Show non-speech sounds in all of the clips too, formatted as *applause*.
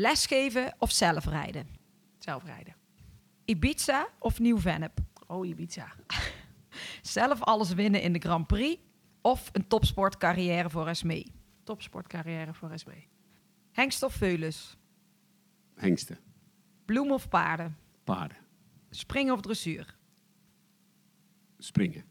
Lesgeven of zelf rijden? Zelf rijden. Ibiza of Nieuw-Vennep? Oh, Ibiza. *laughs* Zelf alles winnen in de Grand Prix of een topsportcarrière voor Esmee? Topsportcarrière voor Esme. Hengst of Veulens? Hengsten, Bloem of paarden? paarden, Springen of dressuur? springen.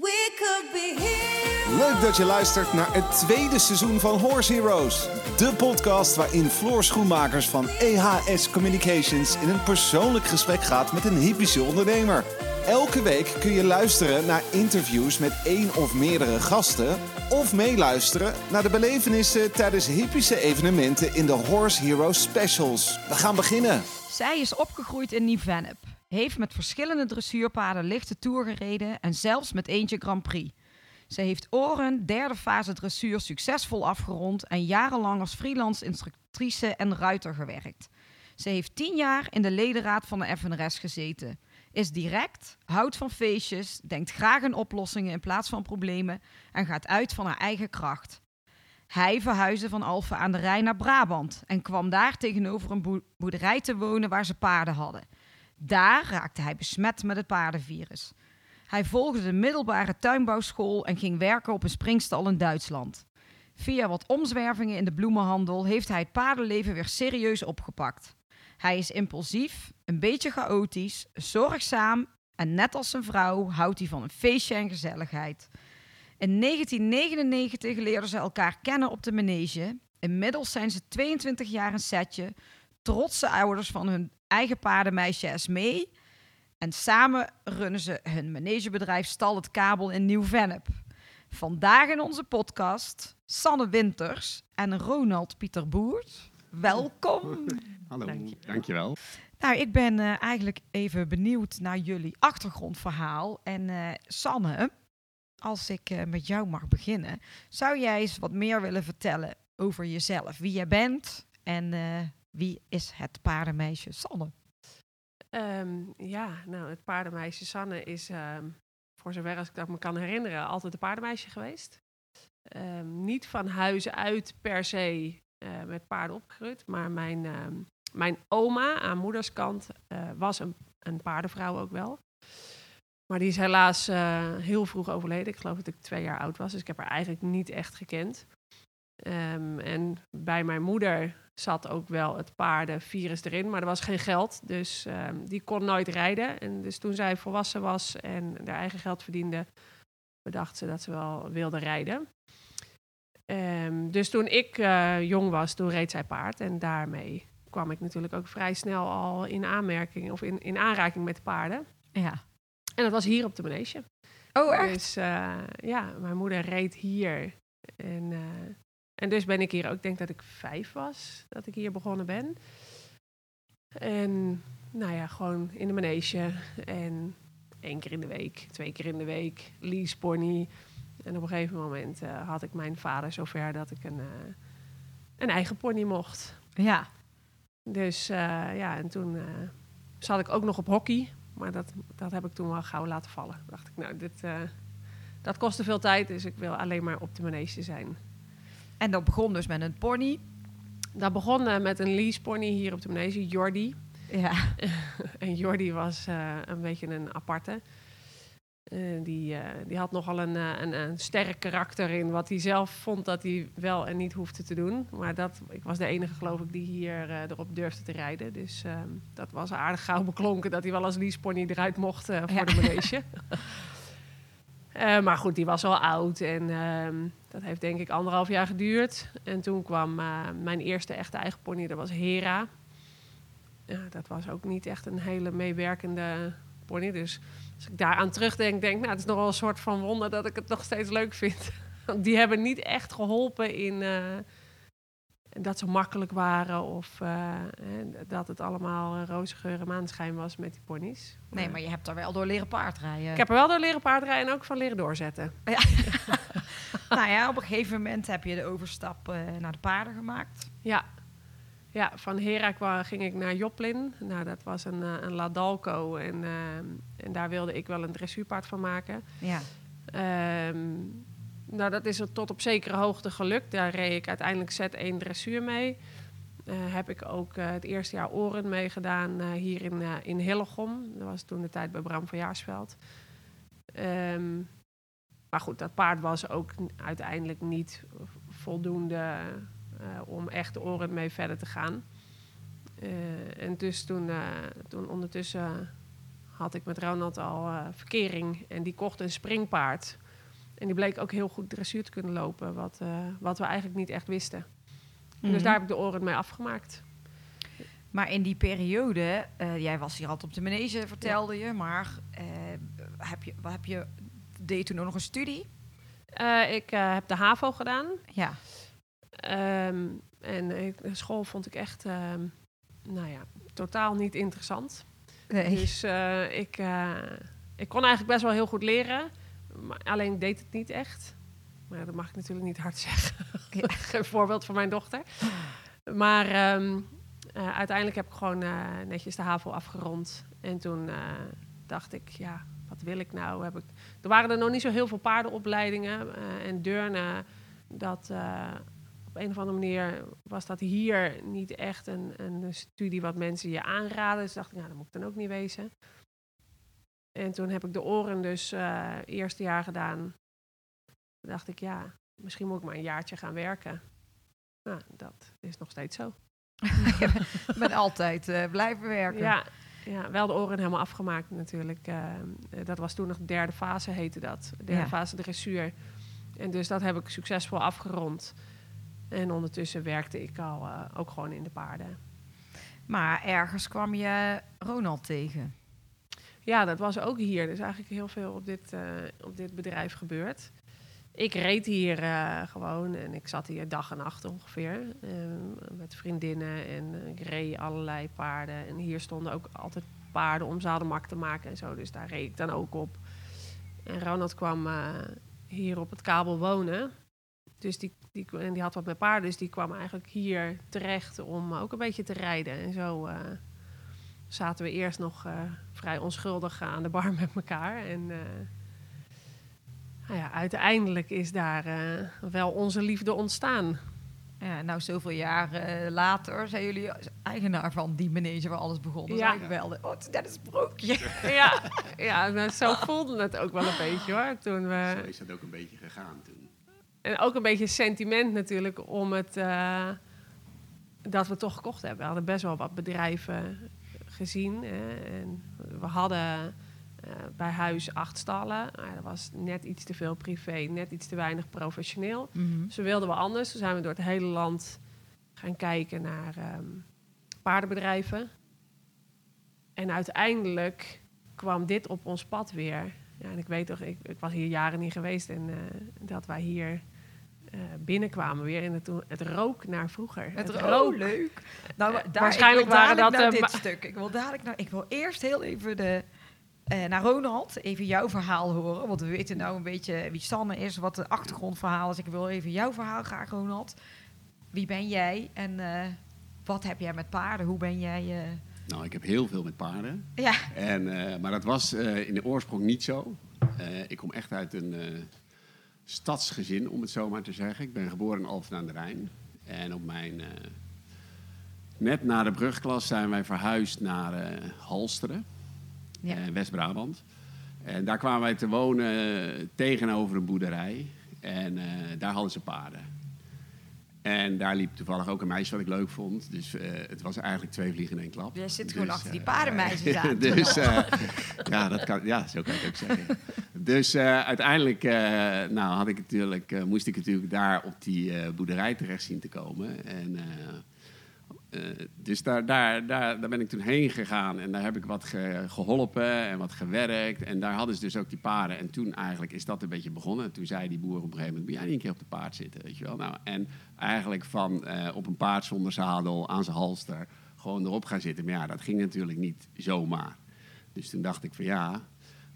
We could be here. Leuk dat je luistert naar het tweede seizoen van Horse Heroes. De podcast waarin Floor Schoenmakers van EHS Communications in een persoonlijk gesprek gaat met een hypische ondernemer. Elke week kun je luisteren naar interviews met één of meerdere gasten. Of meeluisteren naar de belevenissen tijdens hypische evenementen in de Horse Heroes Specials. We gaan beginnen. Zij is opgegroeid in Nieuw-Vennep. Heeft met verschillende dressuurpaarden lichte tour gereden en zelfs met eentje Grand Prix. Ze heeft Oren derde fase dressuur succesvol afgerond en jarenlang als freelance instructrice en ruiter gewerkt. Ze heeft tien jaar in de ledenraad van de FNRS gezeten. Is direct, houdt van feestjes, denkt graag in oplossingen in plaats van problemen en gaat uit van haar eigen kracht. Hij verhuisde van Alphen aan de Rijn naar Brabant en kwam daar tegenover een boe- boerderij te wonen waar ze paarden hadden. Daar raakte hij besmet met het paardenvirus. Hij volgde de middelbare tuinbouwschool en ging werken op een springstal in Duitsland. Via wat omzwervingen in de bloemenhandel heeft hij het paardenleven weer serieus opgepakt. Hij is impulsief, een beetje chaotisch, zorgzaam en net als zijn vrouw houdt hij van een feestje en gezelligheid. In 1999 leerden ze elkaar kennen op de manege. Inmiddels zijn ze 22 jaar een setje, trotse ouders van hun eigen paardenmeisje Esmee. En samen runnen ze hun manegebedrijf Stal het Kabel in Nieuw-Vennep. Vandaag in onze podcast Sanne Winters en Ronald Pieter Boert. Welkom. *laughs* Hallo, Dank je. dankjewel. Nou, ik ben eh, eigenlijk even benieuwd naar jullie achtergrondverhaal. En eh, Sanne, als ik eh, met jou mag beginnen, zou jij eens wat meer willen vertellen over jezelf? Wie jij bent en eh, wie is het paardenmeisje Sanne? Ehm, ja, nou, het paardenmeisje Sanne is, ehm, voor zover als ik dat me kan herinneren, altijd een paardenmeisje geweest. Ehm, niet van huis uit per se eh, met paarden opgegroeid, maar mijn, mijn oma aan moederskant eh, was een, een paardenvrouw ook wel. Maar die is helaas eh, heel vroeg overleden. Ik geloof dat ik twee jaar oud was, dus ik heb haar eigenlijk niet echt gekend. Ehm, en bij mijn moeder zat ook wel het paardenvirus erin, maar er was geen geld. Dus ehm, die kon nooit rijden. En dus toen zij volwassen was en haar eigen geld verdiende, bedacht ze dat ze wel wilde rijden. Ehm, dus toen ik eh, jong was, toen reed zij paard. En daarmee kwam ik natuurlijk ook vrij snel al in aanmerking of in, in aanraking met paarden. Ja. En dat was hier op de manege. Oh, echt? Dus eh, ja, mijn moeder reed hier. En, eh, en dus ben ik hier ook, ik denk dat ik vijf was, dat ik hier begonnen ben. En nou ja, gewoon in de manege. En één keer in de week, twee keer in de week, leasepony. En op een gegeven moment eh, had ik mijn vader zover dat ik een, eh, een eigen pony mocht. Ja. Dus eh, ja, en toen zat ik ook nog op hockey. Maar dat, dat heb ik toen wel gauw laten vallen. dacht ik, nou, dit, dat kostte veel tijd, dus ik wil alleen maar op de manege zijn. En dat begon dus met een pony. Dat begon eh, met een leasepony hier op de manege, Jordi. Ja. *laughs* En Jordi was eh, een beetje een aparte. Eh, die, die had nogal een, een, een sterk karakter in wat hij zelf vond dat hij wel en niet hoefde te doen. Maar dat, ik was de enige, geloof ik, die hier erop durfde te rijden. Dus ehm, dat was aardig gauw beklonken dat hij wel als leasepony eruit mocht voor Ja. de manege. *laughs* Eh, maar goed, die was al oud en ehm, dat heeft denk ik anderhalf jaar geduurd. En toen kwam eh, mijn eerste echte eigen pony, dat was Hera. Ja, dat was ook niet echt een hele meewerkende pony. Dus als ik daaraan terugdenk, denk ik, nou, het is nog wel een soort van wonder dat ik het nog steeds leuk vind. *laughs* Want die hebben niet echt geholpen in eh, dat ze makkelijk waren of eh, dat het allemaal roze geur en maanschijn was met die ponies. Nee, maar je hebt daar wel door leren paardrijden. Ik heb er wel door leren paardrijden en ook van leren doorzetten. *laughs* *laughs* nou ja, op een gegeven moment heb je de overstap eh, naar de paarden gemaakt. Ja. Ja, van Hera kwa- ging ik naar Joplin. Nou, dat was een, eh, een Ladalco en, ehm, en daar wilde ik wel een dressuurpaard van maken. Ja. Ehm, nou, dat is er tot op zekere hoogte gelukt. Daar reed ik uiteindelijk Z1 dressuur mee. Eh, heb ik ook eh, het eerste jaar Oren meegedaan eh, hier in, in Hillegom. Dat was toen de tijd bij Bram van Jaarsveld. Ehm, maar goed, dat paard was ook uiteindelijk niet voldoende om echt Oren mee verder te gaan. En dus toen, toen ondertussen had ik met Ronald al verkering. En die kocht een springpaard. En die bleek ook heel goed dressuur te kunnen lopen, wat, eh, wat we eigenlijk niet echt wisten. Mhm. Dus daar heb ik de oren mee afgemaakt. Maar in die periode, eh, jij was hier altijd op de manege, vertelde je, maar eh, heb je, wat heb je, deed je toen ook nog een studie? Ik heb de HAVO gedaan. Ja. Ehm, en school vond ik echt, ehm, nou ja, totaal niet interessant. Nee. Dus ik, ik kon eigenlijk best wel heel goed leren. Maar alleen deed het niet echt. Maar dat mag ik natuurlijk niet hard *laughs* zeggen. Ja. Geen voorbeeld van mijn dochter. Maar ehm, eh, uiteindelijk heb ik gewoon eh, netjes de HAVO afgerond. En toen eh, dacht ik, ja, wat wil ik nou? Heb ik... Er waren er nog niet zo heel veel paardenopleidingen. en Deurne, dat... op een of andere manier was dat hier niet echt een, een studie wat mensen je aanraden. Dus dacht ik, nou, dat moet ik dan ook niet wezen. En toen heb ik de oren dus eh eerste jaar gedaan. Toen dacht ik, ja, misschien moet ik maar een jaartje gaan werken. Nou, dat is nog steeds zo. *laughs* Ik ben altijd eh, blijven werken. Ja, ja, wel de oren helemaal afgemaakt natuurlijk. Eh, dat was toen nog de derde fase, heette dat. De derde Ja. fase dressuur. En dus dat heb ik succesvol afgerond. En ondertussen werkte ik al ook gewoon in de paarden. Maar ergens kwam je Ronald tegen. Ja, dat was ook hier. Er is eigenlijk heel veel op dit, eh, op dit bedrijf gebeurd. Ik reed hier eh, gewoon en ik zat hier dag en nacht ongeveer. eh, met vriendinnen en ik reed allerlei paarden. En hier stonden ook altijd paarden om zadelmak te maken en zo. Dus daar reed ik dan ook op. En Ronald kwam hier op het kabel wonen. Dus die, die, en die had wat met paarden. Dus die kwam eigenlijk hier terecht om ook een beetje te rijden. En zo zaten we eerst nog eh, vrij onschuldig aan de bar *laughs* met elkaar. En eh, nou ja, uiteindelijk is daar eh, wel onze liefde ontstaan. Ja, nou, zoveel jaren later zijn jullie eigenaar van die manege waar alles begon. Dat Ja. wel. de- Oh, dat is broekje. *laughs* ja, ja nou, zo voelde het ook wel een beetje hoor. Toen Zo we, is dat ook een beetje gegaan toen. en ook een beetje sentiment natuurlijk om het eh, dat we toch gekocht hebben. We hadden best wel wat bedrijven gezien. Hè, en we hadden eh, bij huis acht stallen. Maar dat was net iets te veel privé, net iets te weinig professioneel. Mhm. Dus we wilden we anders. Toen zijn we door het hele land gaan kijken naar ehm, paardenbedrijven. En uiteindelijk kwam dit op ons pad weer. Ja, en ik weet toch, ik, ik was hier jaren niet geweest en eh, dat wij hier eh, binnenkwamen weer. En het, toen- het rook naar vroeger. Het Het rook. leuk. Nou, Eh, daar, waarschijnlijk ik wil waren dat, naar eh, dit stuk. Ik wil dadelijk nou, ik wil eerst heel even de eh, naar Ronald, even jouw verhaal horen, want we weten nou een beetje wie Sanne is, wat de achtergrondverhaal is. Ik wil even jouw verhaal graag, Ronald. Wie ben jij en eh, wat heb jij met paarden? Hoe ben jij? eh, Nou, ik heb heel veel met paarden. Ja, En, eh, maar dat was eh, in de oorsprong niet zo. Eh, ik kom echt uit een eh, stadsgezin, om het zo maar te zeggen. Ik ben geboren in Alphen aan de Rijn. En op mijn... eh, net na de brugklas zijn wij verhuisd naar eh, Halsteren, ja. eh, West-Brabant. En daar kwamen wij te wonen tegenover een boerderij. En daar hadden ze paarden. En daar liep toevallig ook een meisje wat ik leuk vond. Dus eh, het was eigenlijk twee vliegen in één klap. Jij zit gewoon Dus, achter die eh, paardenmeisjes *laughs* aan. dus eh, ja, dat kan, ja, zo kan het ook zeggen. Dus uiteindelijk nou, had ik natuurlijk, moest ik natuurlijk daar op die boerderij terecht zien te komen. En, dus daar, daar, daar, daar ben ik toen heen gegaan en daar heb ik wat ge- geholpen en wat gewerkt. En daar hadden ze dus ook die paarden. En toen eigenlijk is dat een beetje begonnen. En toen zei die boer op een gegeven moment, moet jij niet een keer op de paard zitten, weet je wel. Nou, en eigenlijk van eh, op een paard zonder zadel aan zijn halster gewoon erop gaan zitten. Maar ja, dat ging natuurlijk niet zomaar. Dus toen dacht ik van ja,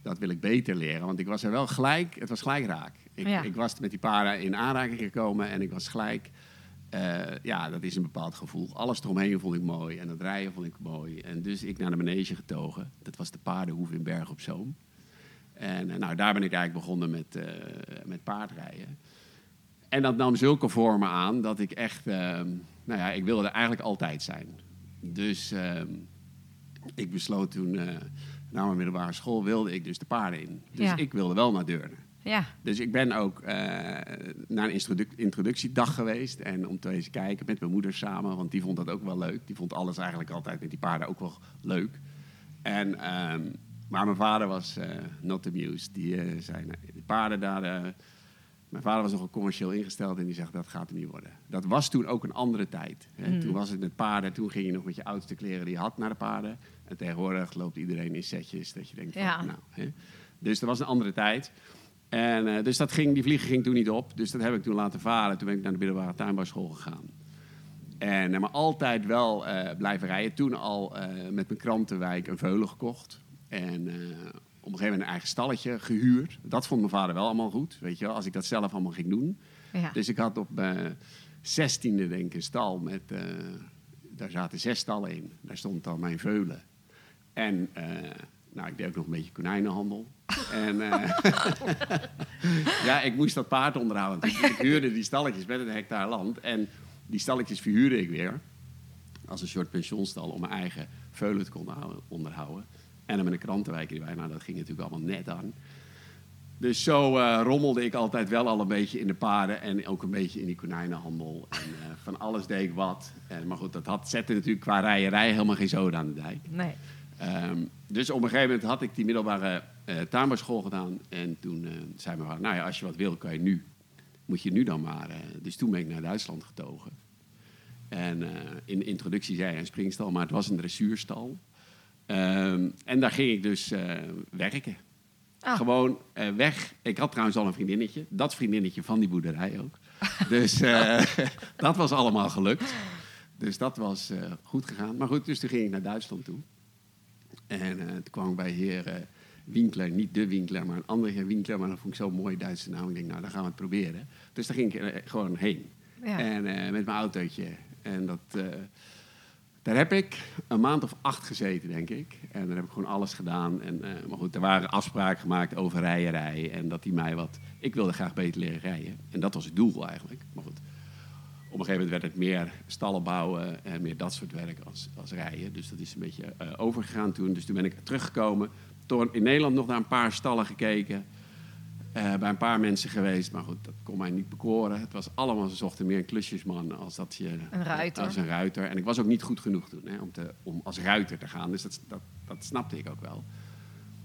dat wil ik beter leren. Want ik was er wel gelijk, het was gelijk raak. Ik, Ja. ik was met die paarden in aanraking gekomen en ik was gelijk... eh, ja, dat is een bepaald gevoel. Alles eromheen vond ik mooi en het rijden vond ik mooi. En dus ik naar de manege getogen. Dat was de paardenhoef in Berg op Zoom. En eh, nou, daar ben ik eigenlijk begonnen met, eh, met paardrijden. En dat nam zulke vormen aan dat ik echt... ehm, nou ja, ik wilde er eigenlijk altijd zijn. Dus ehm, ik besloot toen... na mijn middelbare school wilde ik dus de paarden in. Dus Ja. ik wilde wel naar Deurne. Ja, Dus ik ben ook eh, naar een introdu- introductiedag geweest. En om te eens kijken met mijn moeder samen. Want die vond dat ook wel leuk. Die vond alles eigenlijk altijd met die paarden ook wel leuk. En, ehm, maar mijn vader was eh, not amused. Die eh, zei, nee, die paarden daar... mijn vader was nogal commercieel ingesteld en die zegt dat gaat er niet worden. Dat was toen ook een andere tijd. Hè. Toen was het met paarden, toen ging je nog met je oudste kleren die je had naar de paarden. En tegenwoordig loopt iedereen in setjes dat je denkt van, Ja. nou... Hè. Dus dat was een andere tijd. En, eh, dus dat ging, die vliegen ging toen niet op. Dus dat heb ik toen laten varen. Toen ben ik naar de middelbare tuinbouwschool gegaan. En, eh, maar altijd wel eh, blijven rijden. Toen al met mijn krantenwijk een veulen gekocht. En op een gegeven moment een eigen stalletje gehuurd. Dat vond mijn vader wel allemaal goed. Weet je wel, als ik dat zelf allemaal ging doen. ja. Dus ik had op mijn zestiende denk ik een stal met... daar zaten zes stallen in. Daar stond dan mijn veulen. En nou, ik deed ook nog een beetje konijnenhandel. en eh, *laughs* ja, ik moest dat paard onderhouden. Dus ik huurde die stalletjes met een hectare land. En die stalletjes verhuurde ik weer. Als een soort pensionstal om mijn eigen veulen te kunnen houden- onderhouden. En dan met een krantenwijk erbij. Nou, dat ging natuurlijk allemaal net aan. Dus zo eh, rommelde ik altijd wel al een beetje in de paarden en ook een beetje in die konijnenhandel. En eh, van alles deed ik wat. Maar goed, dat had, zette natuurlijk qua rijerij helemaal geen zoden aan de dijk. Nee. Ehm, dus op een gegeven moment had ik die middelbare tuinbouwschool gedaan. En toen eh, zei mijn vader, nou ja, als je wat wil, kan je nu. Moet je nu dan maar. eh. dus toen ben ik naar Duitsland getogen. En in de introductie zei hij een springstal, maar het was een dressuurstal. Ehm, en daar ging ik dus werken. Ah. Gewoon weg. Ik had trouwens al een vriendinnetje. Dat vriendinnetje van die boerderij ook. *laughs* dus *laughs* dat was allemaal gelukt. Dus dat was goed gegaan. Maar goed, dus toen ging ik naar Duitsland toe. En eh, toen kwam ik bij heer eh, Winkler. Niet de Winkler, maar een andere heer Winkler. Maar dat vond ik zo'n mooi Duitse naam. Ik denk, nou, dan gaan we het proberen. Dus daar ging ik eh, gewoon heen. Ja. En met mijn autootje. En dat... daar heb ik een maand of acht gezeten, denk ik. En daar heb ik gewoon alles gedaan. En, maar goed, er waren afspraken gemaakt over rijerij. En dat hij mij wat... Ik wilde graag beter leren rijden. En dat was het doel eigenlijk. Maar goed, op een gegeven moment werd het meer stallen bouwen en meer dat soort werk als, als rijden. Dus dat is een beetje eh, overgegaan toen. Dus toen ben ik teruggekomen. Toen in Nederland nog naar een paar stallen gekeken. Eh, bij een paar mensen geweest, maar goed, dat kon mij niet bekoren. Het was allemaal, ze zochten meer een klusjesman als dat je... Een ruiter. Als een ruiter. En ik was ook niet goed genoeg toen hè, om, te, om als ruiter te gaan. Dus dat, dat, dat snapte ik ook wel.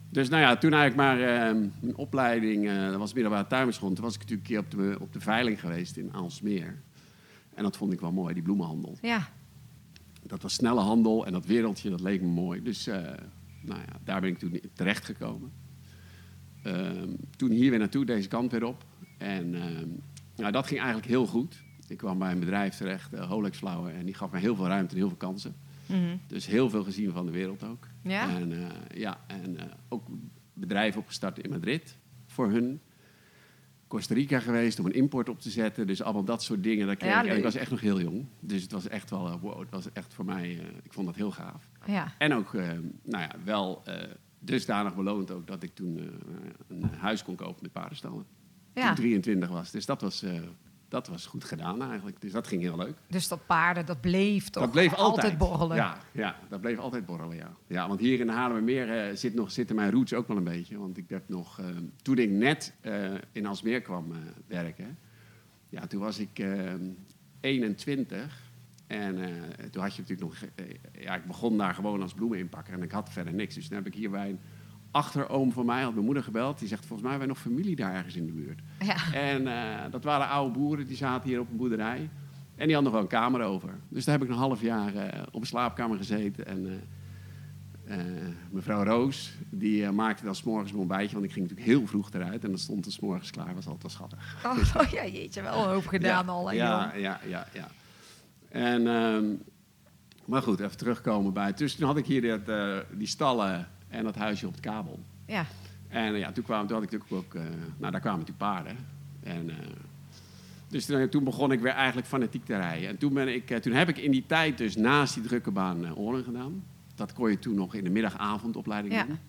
Dus nou ja, toen eigenlijk maar eh, mijn opleiding, eh, dat was middelbare tuinbouwschool. Toen was ik natuurlijk een keer op de, op de veiling geweest in Aalsmeer. En dat vond ik wel mooi, die bloemenhandel. Ja. Dat was snelle handel en dat wereldje, dat leek me mooi. Dus eh, nou ja, daar ben ik toen terechtgekomen. Ehm toen hier weer naartoe, deze kant weer op. En ehm, nou, dat ging eigenlijk heel goed. Ik kwam bij een bedrijf terecht, uh, Holex Flower, en die gaf me heel veel ruimte en heel veel kansen. Mhm. Dus heel veel gezien van de wereld ook. Ja? En, eh, ja, en ook bedrijven opgestart in Madrid voor hun. Costa Rica geweest om een import op te zetten. Dus allemaal dat soort dingen. Dat kreeg Ja, ik. En ik was echt nog heel jong. Dus het was echt wel, eh, wow, het was echt voor mij, eh, ik vond dat heel gaaf. Ja. En ook, eh, nou ja, wel dusdanig beloond ook dat ik toen een huis kon kopen met paardenstallen. Toen ik 23 was. Dus dat was, dat was goed gedaan eigenlijk. Dus dat ging heel leuk. Dus dat paarden, dat bleef toch Dat bleef altijd, borrelen. Ja, ja, dat bleef altijd borrelen, ja. Ja, want hier in de Haarlemmermeer eh, zit nog, zitten mijn roots ook wel een beetje. Want ik heb nog, eh, toen ik net eh, in Alsmeer kwam werken, ja, toen was ik eh, 21. En toen had je natuurlijk nog, ja, ik begon daar gewoon als bloemeninpakker en ik had verder niks. Dus toen heb ik hier bij een achteroom van mij, had mijn moeder gebeld. Die zegt, volgens mij hebben wij nog familie daar ergens in de buurt. Ja. En eh, dat waren oude boeren, die zaten hier op een boerderij. En die hadden nog wel een kamer over. Dus daar heb ik een half jaar eh, op een slaapkamer gezeten. En eh, mevrouw Roos, die maakte dan s'morgens mijn ontbijtje. Want ik ging natuurlijk heel vroeg eruit. En dan stond het s'morgens klaar. was altijd schattig. Oh, *laughs* ja, jeetje, wel een hoop gedaan ja, al. hè, ja, ja, ja, ja. En, ehm, maar goed, even terugkomen bij... Dus toen had ik hier dat, die stallen en dat huisje op het kabel. Ja. En eh, ja, toen, kwam, toen had ik natuurlijk ook... eh, nou, daar kwamen natuurlijk paarden. En, eh, dus toen, toen begon ik weer eigenlijk fanatiek te rijden. En toen, ben ik, toen heb ik in die tijd dus naast die drukke baan eh, oren gedaan. Dat kon je toen nog in de middagavondopleiding Ja. doen.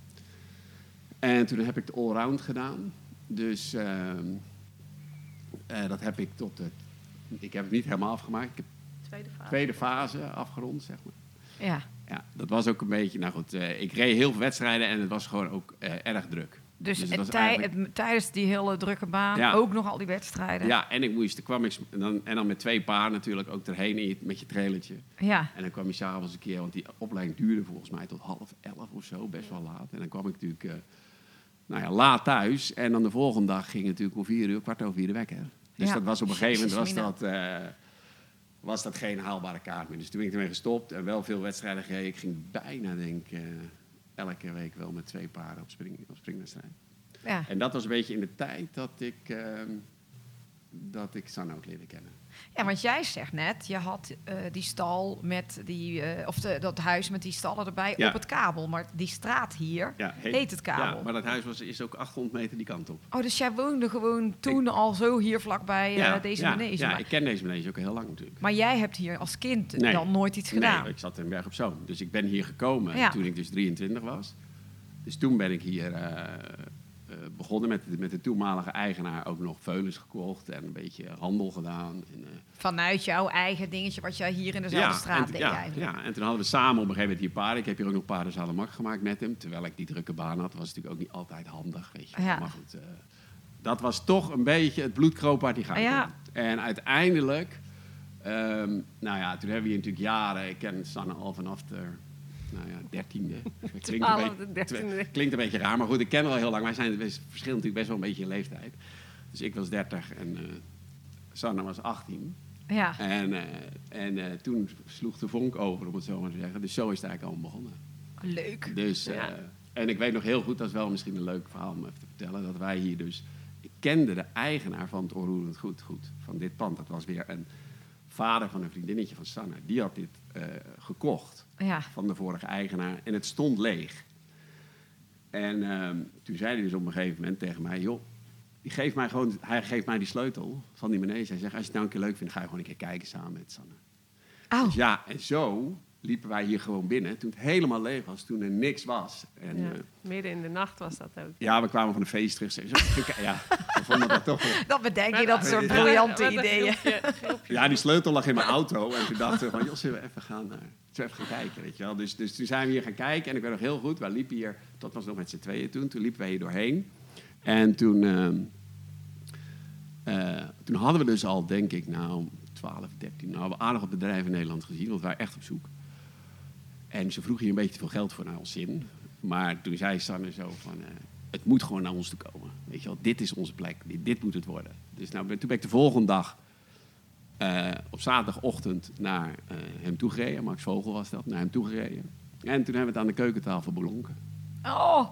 En toen heb ik de allround gedaan. Dus ehm, eh, dat heb ik tot. Ik heb het niet helemaal afgemaakt. Ik heb Tweede de fase. tweede fase afgerond, zeg maar. Ja. Ja, dat was ook een beetje... Nou goed, eh, ik reed heel veel wedstrijden en het was gewoon ook eh, erg druk. Dus, het het was tij- eigenlijk- het- tijdens die hele drukke baan Ja. ook nog al die wedstrijden. Ja, en ik moest, er kwam ik, en dan, en dan met twee paarden natuurlijk ook erheen in je- met je trailertje. Ja. En dan kwam je s'avonds een keer, want die opleiding duurde volgens mij tot half elf of zo, best wel laat. En dan kwam ik natuurlijk eh, nou ja, laat thuis. En dan de volgende dag ging het natuurlijk om vier uur, kwart over vier de wekker. Dus Ja. dat was op een gegeven moment was dat, was dat geen haalbare kaart meer. Dus toen ben ik ermee gestopt en wel veel wedstrijden gereden. Ik ging bijna, denk ik, eh, elke week wel met twee paarden op, spring, op springwedstrijd. ja. En dat was een beetje in de tijd dat ik, ehm, dat ik Sanne ook leerde kennen. Ja, want jij zegt net, je had eh, die stal met die, eh, of de, dat huis met die stallen erbij Ja. op het kabel. Maar die straat hier Ja, heet het kabel. Ja, maar dat huis was, is ook 800 meter die kant op. Oh, dus jij woonde gewoon toen al zo hier vlakbij eh, deze ja, manege. Ja, ik ken deze manege ook heel lang natuurlijk. maar jij hebt hier als kind Nee. dan nooit iets gedaan. Nee, ik zat in Berg op Zoom. Dus ik ben hier gekomen toen ik dus 23 was. Dus toen ben ik hier begonnen met, de- met de toenmalige eigenaar ook nog veulens gekocht en een beetje handel gedaan. En, eh, Vanuit jouw eigen dingetje wat jij hier in dezelfde straat deed ja, eigenlijk. ja, en toen hadden we samen op een gegeven moment hier paarden. Ik heb hier ook nog paarden Zalemak gemaakt met hem. Terwijl ik die drukke baan had, was natuurlijk ook niet altijd handig. Weet je. Ja. Maar goed, eh, dat was toch een beetje het bloed kroop uit die gang. Ja. En uiteindelijk, ehm, nou ja, toen hebben we hier natuurlijk jaren... Ik ken Sanne al vanaf de, nou ja, dertiende. *laughs* Klinkt, een beetje- klinkt een beetje raar, maar goed, ik ken haar al heel lang. Wij zijn we verschillen natuurlijk best wel een beetje in leeftijd. Dus ik was 30 en eh Sanne was 18. Ja. En, eh, en eh, toen sloeg de vonk over, om het zo maar te zeggen. Dus zo is het eigenlijk allemaal begonnen. Leuk. Dus, Ja. en ik weet nog heel goed, dat is wel misschien een leuk verhaal om even te vertellen, dat wij hier dus... Ik kende de eigenaar van het onroerend goed, goed van dit pand. Dat was weer een vader van een vriendinnetje van Sanne. Die had dit gekocht Ja. van de vorige eigenaar en het stond leeg. En ehm, toen zei hij dus op een gegeven moment tegen mij, joh, die geeft mij gewoon, hij geeft mij die sleutel van die manege. Hij zegt, als je het nou een keer leuk vindt, ga je gewoon een keer kijken samen met Sanne. Oh, Dus ja, en zo liepen wij hier gewoon binnen. Toen het helemaal leeg was, toen er niks was. En, Ja, ja. midden in de nacht was dat ook. ja, we kwamen van een feest terug. Ja, we vonden dat toch... wel- *laughs* dat bedenk je, dat soort Ja. briljante ideeën. groepje- groepje. Ja, die sleutel lag in mijn auto. En toen dachten we van, joh, zullen we even gaan, naar, we even gaan kijken, weet je wel. Dus, dus toen zijn we hier gaan kijken. En ik weet nog heel goed, wij liepen hier... Dat was nog met z'n tweeën toen. Toen liepen wij hier doorheen. En toen... ehm, eh, toen hadden we dus al, denk ik, nou, 12, 13... Nou, we aardig wat bedrijven in Nederland gezien. Want we waren echt op zoek. En ze vroegen hier een beetje te veel geld voor naar ons zin. Maar toen zei Sanne zo van... eh, het moet gewoon naar ons toe komen. Weet je wel, dit is onze plek. Dit, dit moet het worden. Dus nou, toen ben ik de volgende dag... eh, op zaterdagochtend naar eh, hem toegereden. Max Vogel was dat, naar hem toegereden. En toen hebben we het aan de keukentafel belonken. Oh,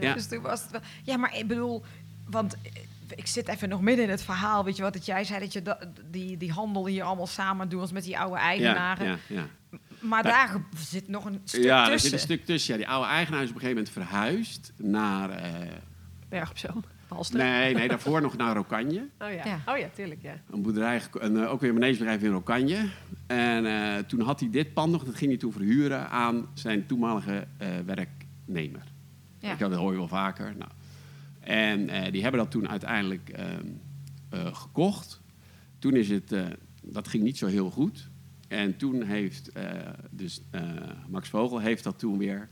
Ja. dus toen was het wel... Ja, maar ik bedoel, want ik zit even nog midden in het verhaal. Weet je wat, dat jij zei dat je da- die, die handel hier allemaal samen doet als met die oude Ja, eigenaren. ja, ja. Maar daar zit nog een stuk ja er tussen. zit een stuk tussen. Ja, die oude eigenaar is op een gegeven moment verhuisd naar... eh, Berg op Zoom. Halster. nee, nee, daarvoor nog naar Rokanje. *laughs* Oh ja. Ja. oh ja, tuurlijk, ja. Een boerderij, een, eh, ook weer een manegebedrijf in Rokanje. En eh, toen had hij dit pand nog, dat ging hij toen verhuren aan zijn toenmalige eh, werknemer. Ja. Ik, dat hoor je wel vaker. Nou. En eh, die hebben dat toen uiteindelijk ehm, eh, gekocht. Toen is het, eh, dat ging niet zo heel goed. En toen heeft eh, dus eh, Max Vogel heeft dat toen weer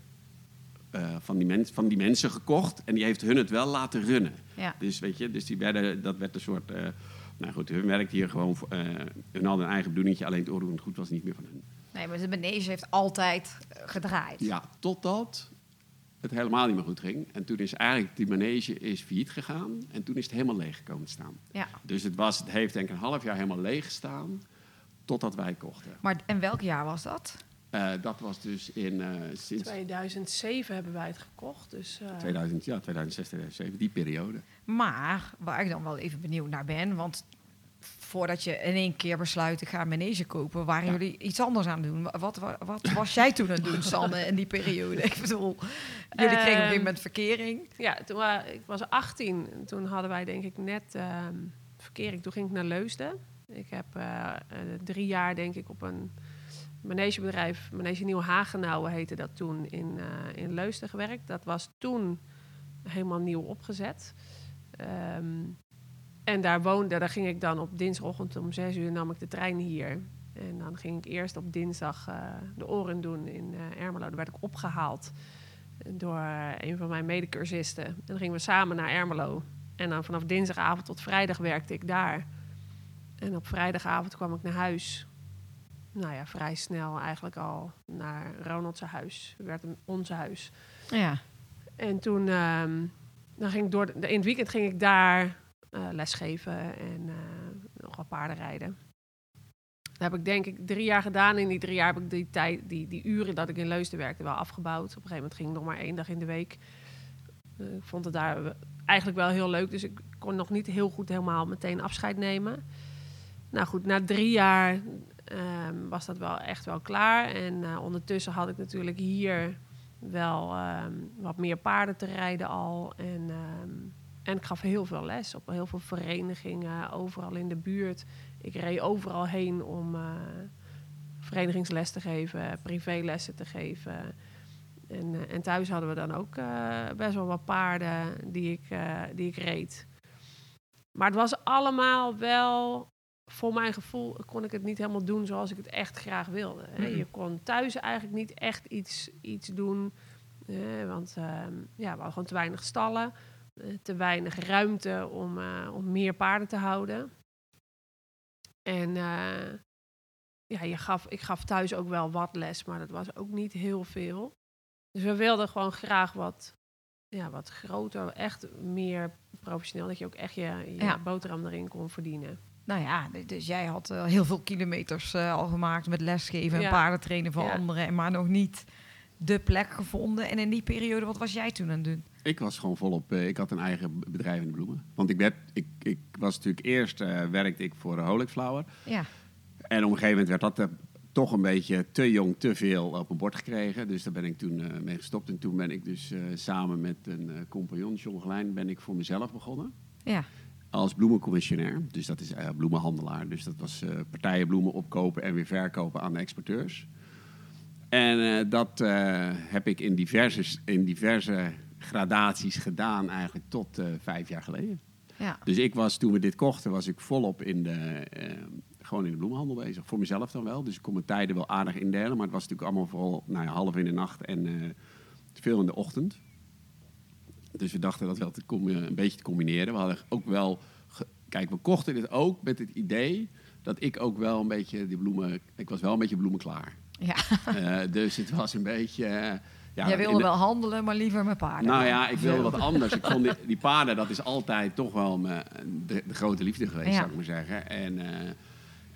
eh, van, die mens, van die mensen gekocht. En die heeft hun het wel laten runnen. Ja. Dus weet je, dus die werden, dat werd een soort. eh, nou goed, hun werkte hier gewoon. eh, hun hadden een eigen bedoelingje, alleen het oorroerend goed was niet meer van hun. Nee, maar de manege heeft altijd gedraaid. Ja, totdat het helemaal niet meer goed ging. En toen is eigenlijk die manege is failliet gegaan. En toen is het helemaal leeg gekomen te staan. Ja. Dus het, was, het heeft denk ik een half jaar helemaal leeg gestaan. Totdat wij kochten. Maar en welk jaar was dat? Eh, dat was dus in eh, sinds 2007 hebben wij het gekocht. Dus, eh, 2000, ja, 2006, 2007, die periode. Maar waar ik dan wel even benieuwd naar ben, want voordat je in één keer besluit ik ga een manege kopen, waren Ja. jullie iets anders aan het doen? Wat, wat, wat was jij toen aan het doen, Sanne, in die periode? *laughs* Ik bedoel, jullie kregen op een gegeven moment verkering. Ja, toen ik was 18. En Toen hadden wij denk ik net ehm, verkering. Toen ging ik naar Leusden. Ik heb drie jaar denk ik op een manegebedrijf, Manege Nieuw Hagenouwen heette dat toen, in, eh, in Leusden gewerkt. Dat was toen helemaal nieuw opgezet. Ehm, en daar woonde, daar ging ik dan op dinsdagochtend om zes uur nam ik de trein hier. En dan ging ik eerst op dinsdag eh, de oren doen in eh Ermelo. Daar werd ik opgehaald door een van mijn medecursisten. En dan gingen we samen naar Ermelo. En dan vanaf dinsdagavond tot vrijdag werkte ik daar. En op vrijdagavond kwam ik naar huis. Nou ja, vrij snel eigenlijk al naar Ronald's huis. Werd een- ons huis. Ja. En toen ehm, dan ging ik door de, in het weekend ging ik daar eh, lesgeven en eh, nog wat paarden rijden. Dat heb ik denk ik drie jaar gedaan. In die drie jaar heb ik die, tijd, die, die uren dat ik in Leusden werkte wel afgebouwd. Op een gegeven moment ging ik nog maar één dag in de week. Eh, ik vond het daar eigenlijk wel heel leuk. Dus ik kon nog niet heel goed helemaal meteen afscheid nemen. Nou goed, na drie jaar ehm, was dat wel echt wel klaar. En eh, ondertussen had ik natuurlijk hier wel ehm, wat meer paarden te rijden al. En, ehm, en ik gaf heel veel les op heel veel verenigingen, overal in de buurt. Ik reed overal heen om eh, verenigingsles te geven, privélessen te geven. En, eh, en thuis hadden we dan ook best wel wat paarden die ik, die ik reed. Maar het was allemaal wel, voor mijn gevoel, kon ik het niet helemaal doen zoals ik het echt graag wilde. hè. Je kon thuis eigenlijk niet echt iets, iets doen. eh, want ehm, ja, we hadden gewoon te weinig stallen, eh, te weinig ruimte om, eh, om meer paarden te houden. En eh, ja, je gaf, ik gaf thuis ook wel wat les, maar dat was ook niet heel veel. Dus we wilden gewoon graag wat, ja, wat groter, echt meer professioneel. Dat je ook echt je, je Ja. boterham erin kon verdienen. Nou ja, dus jij had eh, heel veel kilometers eh, al gemaakt met lesgeven en Ja. paardentrainen van Ja. anderen, maar nog niet de plek gevonden. En in die periode, wat was jij toen aan het doen? Ik was gewoon volop. eh, ik had een eigen bedrijf in de bloemen. Want ik, werd, ik, ik was natuurlijk eerst eh, werkte ik voor uh, Flower. Ja, En op een gegeven moment werd dat toch een beetje te jong, te veel op een bord gekregen. Dus daar ben ik toen eh, mee gestopt. En toen ben ik dus eh, samen met een compagnon, John Gelijn, ben ik voor mezelf begonnen. ja, Als bloemencommissionair. Dus dat is eh, bloemenhandelaar. Dus dat was eh, partijen bloemen opkopen en weer verkopen aan de exporteurs. En eh, dat heb ik in diverse, in diverse gradaties gedaan eigenlijk tot vijf jaar geleden. ja. Dus ik was, toen we dit kochten, was ik volop in de, gewoon in de bloemenhandel bezig. Voor mezelf dan wel. Dus ik kon mijn tijden wel aardig indelen. Maar het was natuurlijk allemaal vooral nou ja, half in de nacht en veel in de ochtend. Dus we dachten dat wel te een beetje te combineren. We hadden ook wel... Kijk, we kochten dit ook met het idee dat ik ook wel een beetje die bloemen... Ik was wel een beetje bloemenklaar. ja. Eh, dus het was een beetje... eh, ja, jij wilde de- wel handelen, maar liever met paarden. nou ja, ik wilde wat anders. Ik vond die, die paarden, dat is altijd toch wel mijn, de, de grote liefde geweest, Ja. zou ik maar zeggen. En, eh,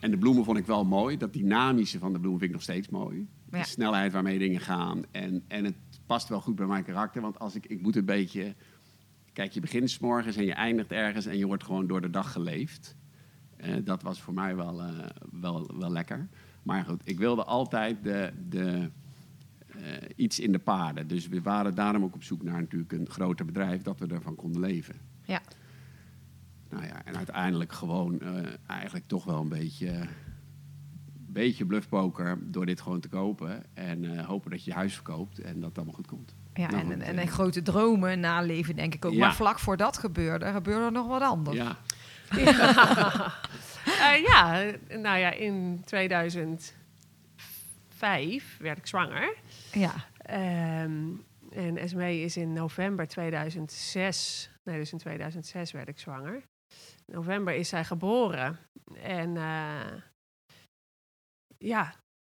en de bloemen vond ik wel mooi. Dat dynamische van de bloemen vind ik nog steeds mooi. Ja. De snelheid waarmee dingen gaan. En, en het past wel goed bij mijn karakter. Want als ik, ik moet een beetje... Kijk, je begint 's morgens en je eindigt ergens en je wordt gewoon door de dag geleefd. Eh, dat was voor mij wel, eh, wel, wel lekker. Maar goed, ik wilde altijd de, de, eh, iets in de paarden. Dus we waren daarom ook op zoek naar natuurlijk een groter bedrijf dat we ervan konden leven. Ja. Nou ja, en uiteindelijk gewoon eigenlijk toch wel een beetje, beetje bluffpoker door dit gewoon te kopen. En eh, hopen dat je je huis verkoopt en dat het allemaal goed komt. Ja, Nou en, goed, en, eh. en grote dromen naleven, denk ik ook. Ja. Maar vlak voor dat gebeurde, gebeurde er nog wat anders. Ja, *laughs* Eh, ja, nou ja, in 2005 werd ik zwanger. Ja. Ehm, en Esmee is in november 2006, nee, dus in 2006 werd ik zwanger. In november is zij geboren. En eh, ja,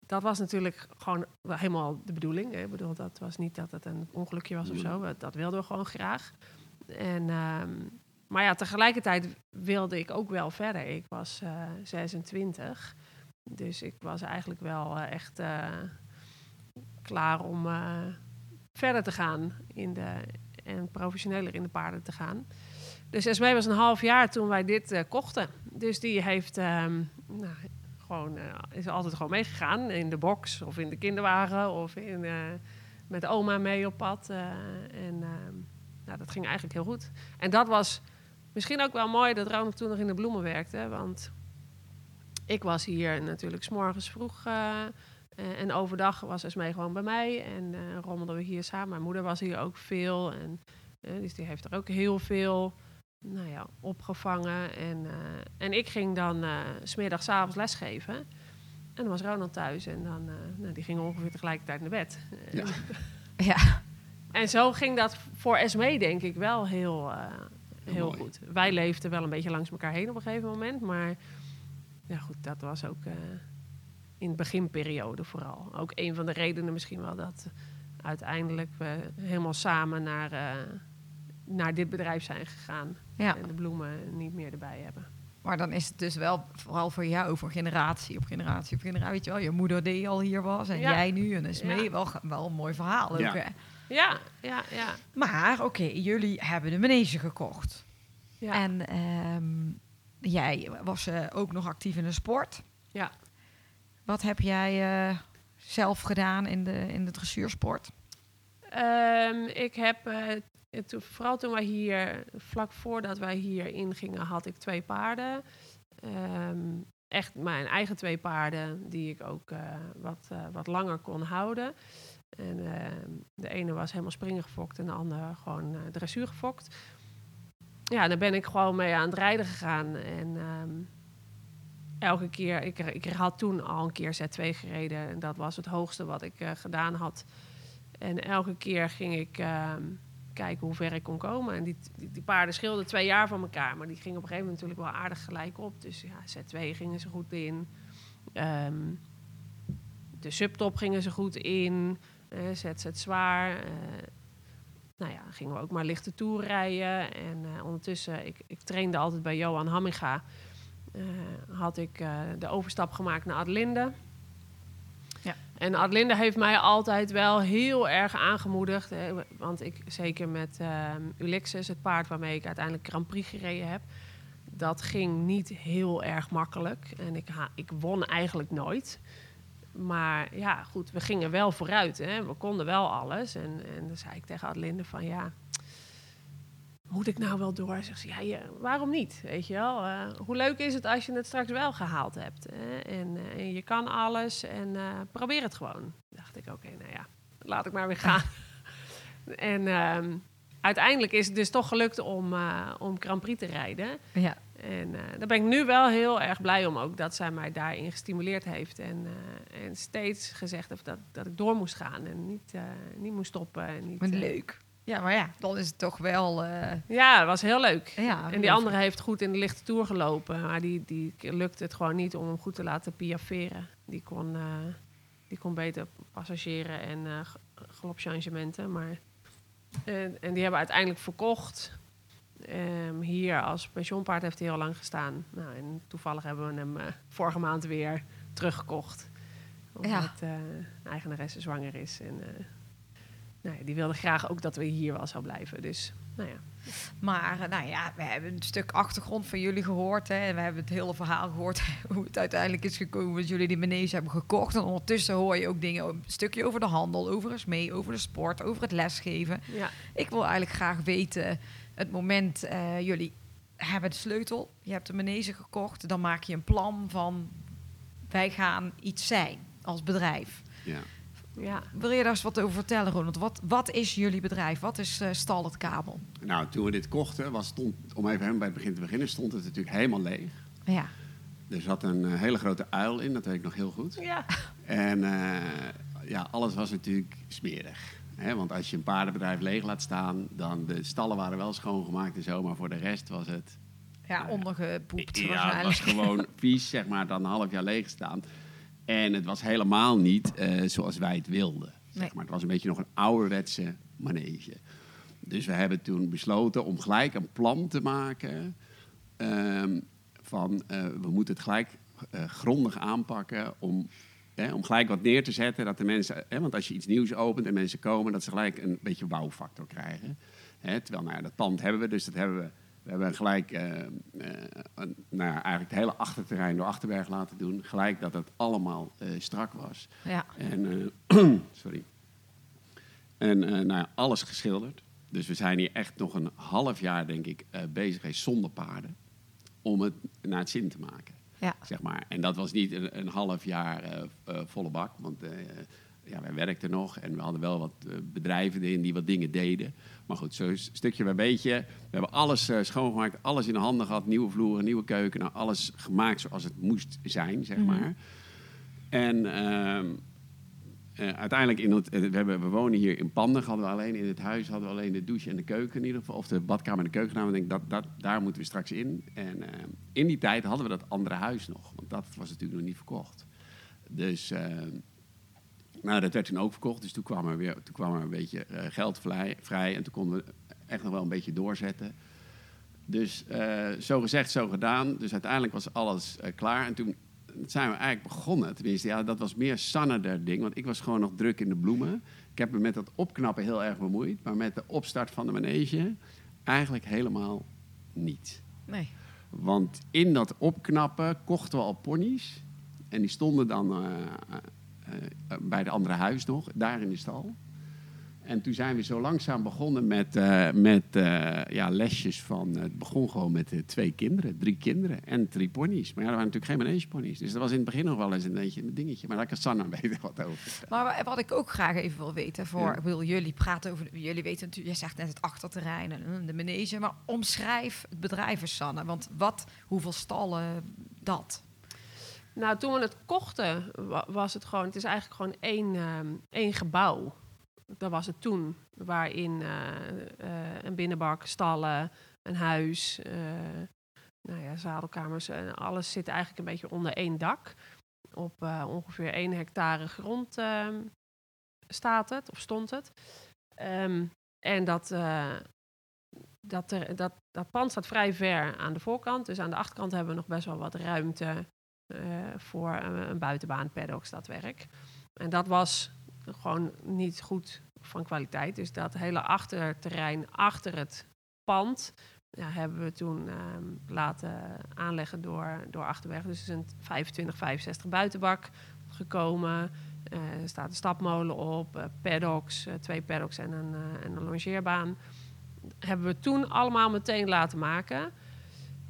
dat was natuurlijk gewoon helemaal de bedoeling. hè. Ik bedoel, dat was niet dat het een ongelukje was of zo. We- Dat wilden we gewoon graag. En, ehm, maar ja, tegelijkertijd wilde ik ook wel verder. Ik was eh 26. Dus ik was eigenlijk wel eh, echt eh, klaar om verder te gaan in de, en professioneler in de paarden te gaan. Dus Esmee was een half jaar toen wij dit kochten. Dus die heeft ehm, nou, gewoon, eh, is altijd gewoon meegegaan in de box of in de kinderwagen of in, eh, met oma mee op pad. eh, en ehm, nou, dat ging eigenlijk heel goed. En dat was misschien ook wel mooi dat Ronald toen nog in de bloemen werkte. Want ik was hier natuurlijk s'morgens vroeg. en overdag was Esmee gewoon bij mij. En eh rommelden we hier samen. Mijn moeder was hier ook veel. En dus die heeft er ook heel veel nou ja, opgevangen. En, eh, en ik ging dan eh, s smiddags, avonds lesgeven. En dan was Ronald thuis en dan, eh, nou, die ging ongeveer tegelijkertijd naar bed. Ja. *laughs* Ja, En zo ging dat voor Esmee denk ik wel heel, eh, heel mooi. goed. Wij leefden wel een beetje langs elkaar heen op een gegeven moment. Maar ja goed, dat was ook eh, in de beginperiode vooral. Ook een van de redenen misschien wel dat uiteindelijk we helemaal samen naar, eh, naar dit bedrijf zijn gegaan. ja. En de bloemen niet meer erbij hebben. Maar dan is het dus wel vooral voor jou, voor generatie op generatie op generatie. Weet je wel, je moeder die al hier was en Ja. jij nu. En is Ja. mee wel, wel een mooi verhaal ook, Ja. hè? Ja, ja, ja. Maar oké, jullie hebben de manege gekocht. ja. En ehm, jij was eh, ook nog actief in de sport. Ja. Wat heb jij eh, zelf gedaan in de, in de dressuursport? Ehm, ik heb, eh, het- vooral toen wij hier, vlak voordat wij hier ingingen, had ik twee paarden. Ehm, echt mijn eigen twee paarden, die ik ook eh, wat, eh, wat langer kon houden. En ehm, de ene was helemaal springen gefokt en de andere gewoon eh, dressuur gefokt. Ja, daar ben ik gewoon mee aan het rijden gegaan. En ehm, elke keer, ik, ik had toen al een keer Z2 gereden. En dat was het hoogste wat ik gedaan had. En elke keer ging ik kijken hoe ver ik kon komen. En die, die, paarden scheelden twee jaar van elkaar. Maar die gingen op een gegeven moment natuurlijk wel aardig gelijk op. Dus ja, Z2 gingen ze goed in. Ehm, de subtop gingen ze goed in. eh ZZ zwaar. eh, nou ja, gingen we ook maar lichte toer rijden. En eh, ondertussen, ik, ik trainde altijd bij Johan Hamminga. had ik de overstap gemaakt naar Adelinde. En Adelinde heeft mij altijd wel heel erg aangemoedigd. Hè, want ik, zeker met Ulixus, het paard waarmee ik uiteindelijk Grand Prix gereden heb. Dat ging niet heel erg makkelijk. En ik, ha- ik won eigenlijk nooit. Maar ja, goed, we gingen wel vooruit. Hè. We konden wel alles. En, en dan zei ik tegen Adelinde van ja, moet ik nou wel door? Zegt ze, ja, ja, waarom niet? Weet je wel? Eh, hoe leuk is het als je het straks wel gehaald hebt? Hè? En, eh, en je kan alles en eh, probeer het gewoon. dacht ik, oké, nou ja, laat ik maar weer gaan. *laughs* en ehm, uiteindelijk is het dus toch gelukt om, om Grand Prix te rijden. Ja. En daar ben ik nu wel heel erg blij om ook dat zij mij daarin gestimuleerd heeft. En, en steeds gezegd heeft dat, dat ik door moest gaan en niet, niet moest stoppen. En niet, Maar leuk. Ja, maar ja, dan is het toch wel... eh, ja, het was heel leuk. ja, En die andere heeft goed in de lichte toer gelopen. Maar die, die lukte het gewoon niet om hem goed te laten piafferen. Die kon, eh, die kon beter passagieren en eh g- galopchangementen. Maar, en, en die hebben uiteindelijk verkocht. Ehm, hier als pensioenpaard heeft hij heel lang gestaan. Nou, en toevallig hebben we hem eh, vorige maand weer teruggekocht. Omdat Ja. eh de eigenaresse zwanger is. En eh, nou ja, die wilde graag ook dat we hier wel zou blijven. Dus nou ja, Maar eh, nou ja, we hebben een stuk achtergrond van jullie gehoord. Hè, en we hebben het hele verhaal gehoord *laughs* hoe het uiteindelijk is gekomen dat jullie die manege hebben gekocht. En ondertussen hoor je ook dingen, een stukje over de handel, over mee, over de sport, over het lesgeven. ja. Ik wil eigenlijk graag weten, het moment eh, jullie hebben de sleutel, je hebt de manege gekocht, dan maak je een plan van wij gaan iets zijn als bedrijf. Ja. Ja. Wil je daar eens wat over vertellen, Ronald? Wat, wat is jullie bedrijf? Wat is eh Stal het Kabel? Nou, toen we dit kochten, was, stond, om even helemaal bij het begin te beginnen, stond het natuurlijk helemaal leeg. Ja, Er zat een eh, hele grote uil in, dat weet ik nog heel goed. Ja. *laughs* En eh, ja, alles was natuurlijk smerig. Hè? Want als je een paardenbedrijf leeg laat staan, dan de stallen waren wel schoongemaakt en zo, maar voor de rest was het ja ondergepoept Ja, het was gewoon *laughs* vies, zeg maar, dan een half jaar leeg staan. En het was helemaal niet eh, zoals wij het wilden. Zeg maar. Het was een beetje nog een ouderwetse manege. Dus we hebben toen besloten om gelijk een plan te maken ehm, van eh, we moeten het gelijk eh, grondig aanpakken om, hè, om gelijk wat neer te zetten. Dat de mensen, hè, want als je iets nieuws opent en mensen komen, dat ze gelijk een beetje wauwfactor krijgen. Hè, terwijl, nou ja, dat pand hebben we, dus dat hebben we. We hebben gelijk, eh, eh, nou ja, eigenlijk het hele achterterrein door Achterberg laten doen. Gelijk dat het allemaal eh, strak was. Ja, En, *clears throat* sorry. En nou ja, alles geschilderd. Dus we zijn hier echt nog een half jaar, denk ik, bezig geweest zonder paarden. Om het naar het zin te maken. ja. Zeg maar. En dat was niet een, een half jaar volle bak. Want ja, wij werkten nog en we hadden wel wat bedrijven erin die wat dingen deden. Maar goed, zo is stukje bij beetje. We hebben alles eh, schoongemaakt, alles in de handen gehad. Nieuwe vloeren, nieuwe keuken. Nou, alles gemaakt zoals het moest zijn, zeg Mhm. maar. En ehm, eh, uiteindelijk, in het, eh, we, hebben, we wonen hier in Panden, hadden we alleen in het huis hadden we alleen de douche en de keuken in ieder geval. Of de badkamer en de keuken. Nou, ik denk, dat, dat, daar moeten we straks in. En ehm, in die tijd hadden we dat andere huis nog. Want dat was natuurlijk nog niet verkocht. Dus ehm, nou, dat werd toen ook verkocht. Dus toen kwam er weer toen kwam er een beetje eh, geld vrij, vrij. En toen konden we echt nog wel een beetje doorzetten. Dus eh, zo gezegd, zo gedaan. Dus uiteindelijk was alles eh, klaar. En toen zijn we eigenlijk begonnen. Tenminste, ja, dat was meer Sanne ding. Want ik was gewoon nog druk in de bloemen. Ik heb me met dat opknappen heel erg bemoeid. Maar met de opstart van de manege eigenlijk helemaal niet. Nee. Want in dat opknappen kochten we al ponies. En die stonden dan bij de andere huis nog, daar in de stal. En toen zijn we zo langzaam begonnen met, eh, met eh, ja, lesjes van... Het begon gewoon met eh, twee kinderen, drie kinderen en drie ponies. Maar ja, er waren natuurlijk geen manegeponies. Dus dat was in het begin nog wel eens een, beetje een dingetje. Maar daar kan Sanna *laughs* beter wat over. Maar wa- wat ik ook graag even wil weten, voor, Ja. ik wil jullie praten over, jullie weten natuurlijk, je zegt net het achterterrein en eh, de manege, maar omschrijf het bedrijf Sanne. Want wat, hoeveel stallen, dat? Nou, toen we het kochten, wa- was het gewoon... Het is eigenlijk gewoon één, ehm, één gebouw. Dat was het toen. Waarin eh, eh, een binnenbak, stallen, een huis... eh, nou ja, zadelkamers alles zit eigenlijk een beetje onder één dak. Op ongeveer één hectare grond ehm, staat het, of stond het. Ehm, en dat, dat, er, dat, dat pand staat vrij ver aan de voorkant. Dus aan de achterkant hebben we nog best wel wat ruimte voor een, buitenbaan, paddocks, dat werk. En dat was gewoon niet goed van kwaliteit. Dus dat hele achterterrein achter het pand ja, hebben we toen ehm, laten aanleggen door, door Achterberg. Dus er is een 25, 65 buitenbak gekomen. Eh, er staat een stapmolen op, eh, paddocks, eh, twee paddocks en een, eh, en een longeerbaan. Hebben we toen allemaal meteen laten maken.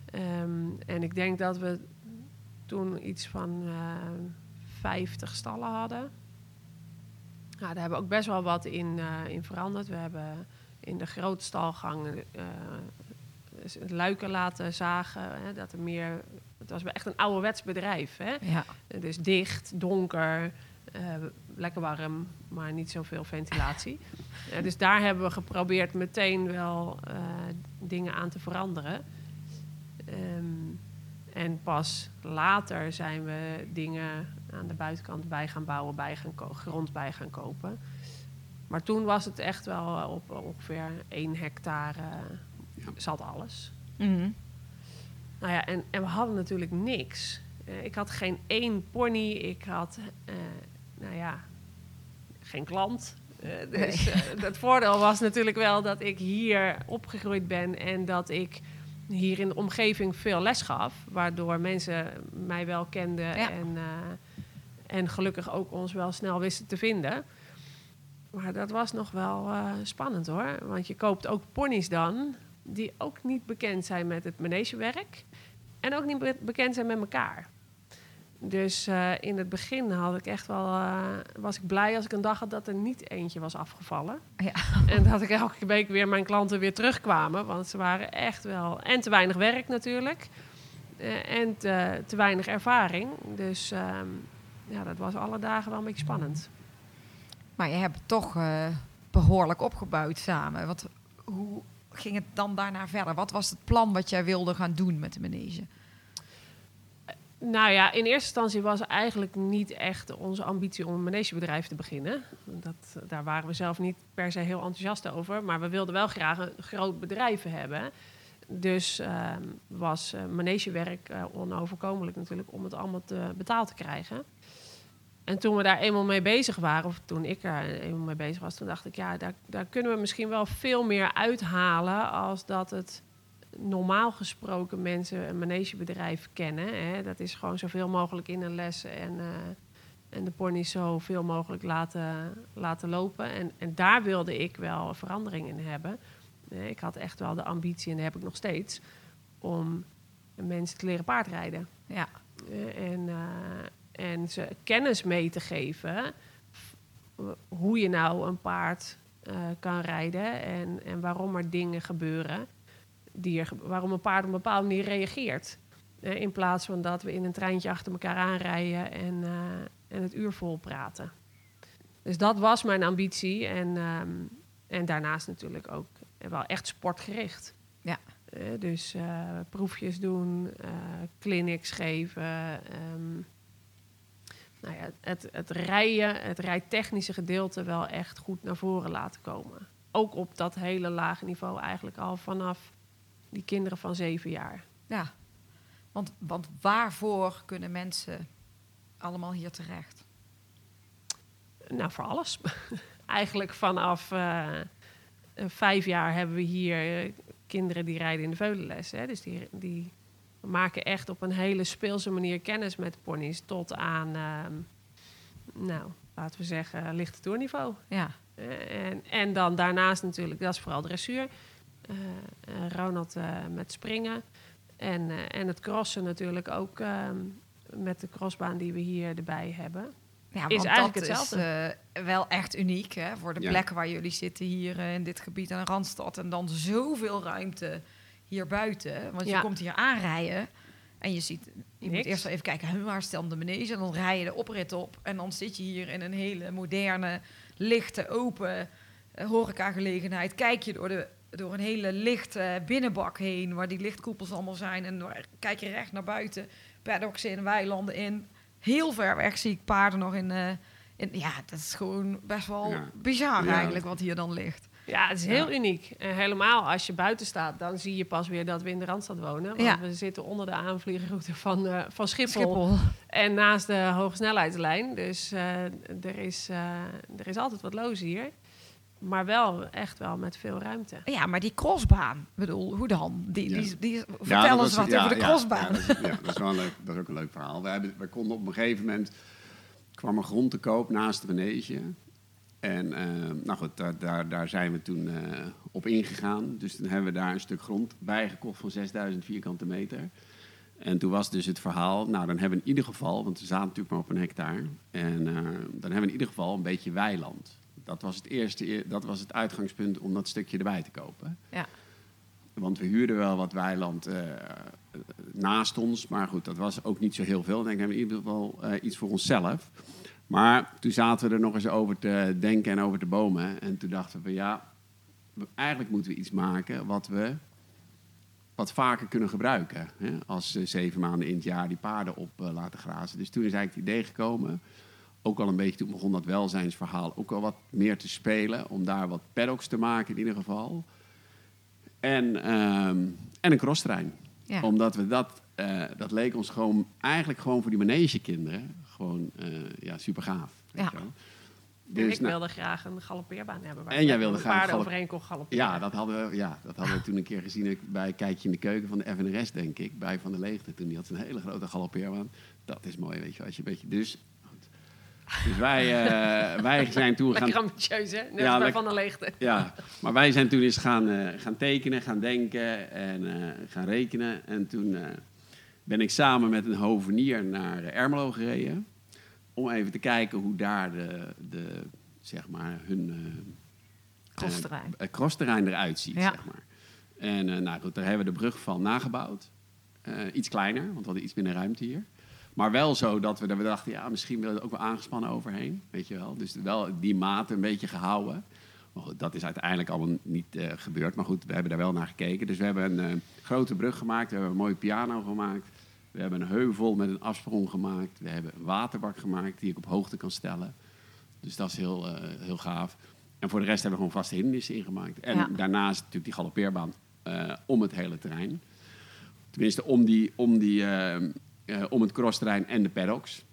Ehm, en ik denk dat we toen iets van eh 50 stallen hadden. Nou, daar hebben we ook best wel wat in, eh, in veranderd. We hebben in de grote stalgang eh, luiken laten zagen. Hè, dat er meer, het was echt een ouderwets bedrijf. Hè? Ja. Dus dicht, donker, eh, lekker warm, maar niet zoveel ventilatie. *laughs* Eh, dus daar hebben we geprobeerd meteen wel eh, dingen aan te veranderen. En pas later zijn we dingen aan de buitenkant bij gaan bouwen, bij gaan grond bij gaan kopen. Maar toen was het echt wel op ongeveer één hectare Ja. zat alles. Mhm. Nou ja, en, en we hadden natuurlijk niks. Eh, ik had geen één pony. Ik had, eh, nou ja, geen klant. Eh, dus eh, het voordeel was natuurlijk wel dat ik hier opgegroeid ben en dat ik hier in de omgeving veel les gaf. Waardoor mensen mij wel kenden Ja. en, eh, en gelukkig ook ons wel snel wisten te vinden. Maar dat was nog wel eh, spannend hoor. Want je koopt ook ponies dan die ook niet bekend zijn met het manegewerk. En ook niet be- bekend zijn met elkaar. Dus eh, in het begin had ik echt wel, eh, was ik blij als ik een dag had dat er niet eentje was afgevallen. Ja. En dat ik elke week weer mijn klanten weer terugkwamen. Want ze waren echt wel. En te weinig werk natuurlijk. eh, en te, te weinig ervaring. Dus ehm, ja, dat was alle dagen wel een beetje spannend. Maar je hebt het toch eh, behoorlijk opgebouwd samen. Wat, hoe ging het dan daarna verder? Wat was het plan wat jij wilde gaan doen met de manege? Nou ja, in eerste instantie was eigenlijk niet echt onze ambitie om een manegebedrijf te beginnen. Dat, daar waren we zelf niet per se heel enthousiast over. Maar we wilden wel graag een groot bedrijf hebben. Dus ehm, was eh, manegewerk eh, onoverkomelijk natuurlijk om het allemaal te, betaald te krijgen. En toen we daar eenmaal mee bezig waren, of toen ik er eenmaal mee bezig was, toen dacht ik, ja, daar, daar kunnen we misschien wel veel meer uithalen als dat het normaal gesproken mensen een manegebedrijf kennen. Hè. Dat is gewoon zoveel mogelijk in een les en, eh, en de pony zoveel mogelijk laten, laten lopen. En, en daar wilde ik wel verandering in hebben. Eh, ik had echt wel de ambitie, en die heb ik nog steeds, om mensen te leren paardrijden. Ja. Eh, en, en ze kennis mee te geven hoe je nou een paard kan rijden en, en waarom er dingen gebeuren. Waarom een paard op een bepaalde manier reageert. Eh, in plaats van dat we in een treintje achter elkaar aanrijden en, eh, en het uur vol praten. Dus dat was mijn ambitie. En, ehm, en daarnaast natuurlijk ook wel echt sportgericht. Ja. Eh, dus proefjes doen, clinics geven. ehm, nou ja, het, het rijden, het rijtechnische gedeelte wel echt goed naar voren laten komen. Ook op dat hele lage niveau eigenlijk al vanaf die kinderen van zeven jaar. Ja, want, want waarvoor kunnen mensen allemaal hier terecht? Nou, voor alles. *laughs* eigenlijk vanaf eh, vijf jaar hebben we hier eh, kinderen die rijden in de veulenles. Hè? Dus die, die maken echt op een hele speelse manier kennis met ponies. Tot aan, ehm, nou, laten we zeggen, lichte toerniveau. Ja, Eh, en, en dan daarnaast natuurlijk, dat is vooral dressuur. Eh, eh, Ronald eh, met springen. En, eh, en het crossen natuurlijk ook ehm, met de crossbaan die we hier erbij hebben. ja Is want eigenlijk dat hetzelfde. is eh, wel echt uniek hè, voor de Ja. plekken waar jullie zitten hier eh, in dit gebied aan Randstad. En dan zoveel ruimte hier buiten. Want je komt hier aanrijden en je ziet, je moet eerst wel even kijken, waar staan de manege? En dan rij je de oprit op en dan zit je hier in een hele moderne, lichte, open horecagelegenheid. Kijk je door, de, door een hele lichte binnenbak heen, waar die lichtkoepels allemaal zijn. En door- kijk je recht naar buiten, paddocks in, weilanden in. Heel ver weg zie ik paarden nog in... eh, in ja, dat is gewoon best wel Ja. bizar Ja. eigenlijk wat hier dan ligt. Ja, het is heel uniek. En helemaal als je buiten staat, dan zie je pas weer dat we in de Randstad wonen. Want Ja. we zitten onder de aanvliegroute van, eh, van Schiphol, Schiphol. en naast de hogesnelheidslijn. Dus eh, er, is, eh, er is altijd wat loos hier. Maar wel echt wel met veel ruimte. Ja, maar die crossbaan, ik bedoel, hoe dan? Die, Ja. die, die, Ja, vertel eens was- wat ja, over de crossbaan. Ja, dat, is, ja, dat is wel een leuk, dat is ook een leuk verhaal. We, hebben, we konden op een gegeven moment kwam er grond te koop naast Renege. En eh, nou goed, daar, daar, daar zijn we toen eh, op ingegaan. Dus toen hebben we daar een stuk grond bijgekocht van 6000 vierkante meter. En toen was dus het verhaal, nou dan hebben we in ieder geval, want we zaten natuurlijk maar op een hectare. En eh, dan hebben we in ieder geval een beetje weiland. Dat was het eerste, dat was het uitgangspunt om dat stukje erbij te kopen. Ja. Want we huurden wel wat weiland eh, naast ons. Maar goed, dat was ook niet zo heel veel. Ik denk, we hebben in ieder geval eh, iets voor onszelf. Maar toen zaten we er nog eens over te denken en over te bomen. En toen dachten we, ja, eigenlijk moeten we iets maken wat we wat vaker kunnen gebruiken. Hè? Als eh, zeven maanden in het jaar die paarden op eh, laten grazen. Dus toen is eigenlijk het idee gekomen, ook al een beetje toen begon dat welzijnsverhaal, ook al wat meer te spelen. Om daar wat paddocks te maken in ieder geval. En, ehm, en een crosstrein. Ja. Omdat we dat, eh, dat leek ons gewoon, eigenlijk gewoon voor die manegekinderen, gewoon eh, ja, super gaaf. weet Ja. wel. en Dus, ik nou, wilde graag een galoppeerbaan hebben. Waar En jij wilde graag paarden overheen kon galopperen. ja, dat hadden we, ja, dat hadden we toen een keer gezien bij Kijkje in de Keuken van de FNRS, denk ik. Bij Van der Leegte. Toen die had een hele grote galoppeerbaan. Dat is mooi, weet je. Als je een beetje... Dus. Dus wij, eh, wij *laughs* zijn toen gaan... Lekker ambitieus, hè? Net Ja, Van der Leegte. Ja, maar wij zijn toen eens gaan, eh, gaan tekenen, gaan denken en eh, gaan rekenen. En toen eh, ben ik samen met een hovenier naar Ermelo gereden. Om even te kijken hoe daar de, de zeg maar, hun eh, Crossterrein. crossterrein eruit ziet. Ja. Zeg maar. En eh, nou goed, daar hebben we de brug van nagebouwd. Eh, iets kleiner, want we hadden iets minder ruimte hier. Maar wel zo dat we, dat we dachten, ja, misschien willen we er ook wel aangespannen overheen. Weet je wel. Dus wel die maten een beetje gehouden. Maar goed, dat is uiteindelijk allemaal niet eh, gebeurd. Maar goed, we hebben daar wel naar gekeken. Dus we hebben een eh, grote brug gemaakt. We hebben een mooie piano gemaakt. We hebben een heuvel met een afsprong gemaakt. We hebben een waterbak gemaakt die ik op hoogte kan stellen. Dus dat is heel, eh, heel gaaf. En voor de rest hebben we gewoon vaste hindernissen ingemaakt. En Ja. daarnaast natuurlijk die galoppeerbaan om het hele terrein. Tenminste, om, die, om, die, eh, om het crossterrein en de paddocks.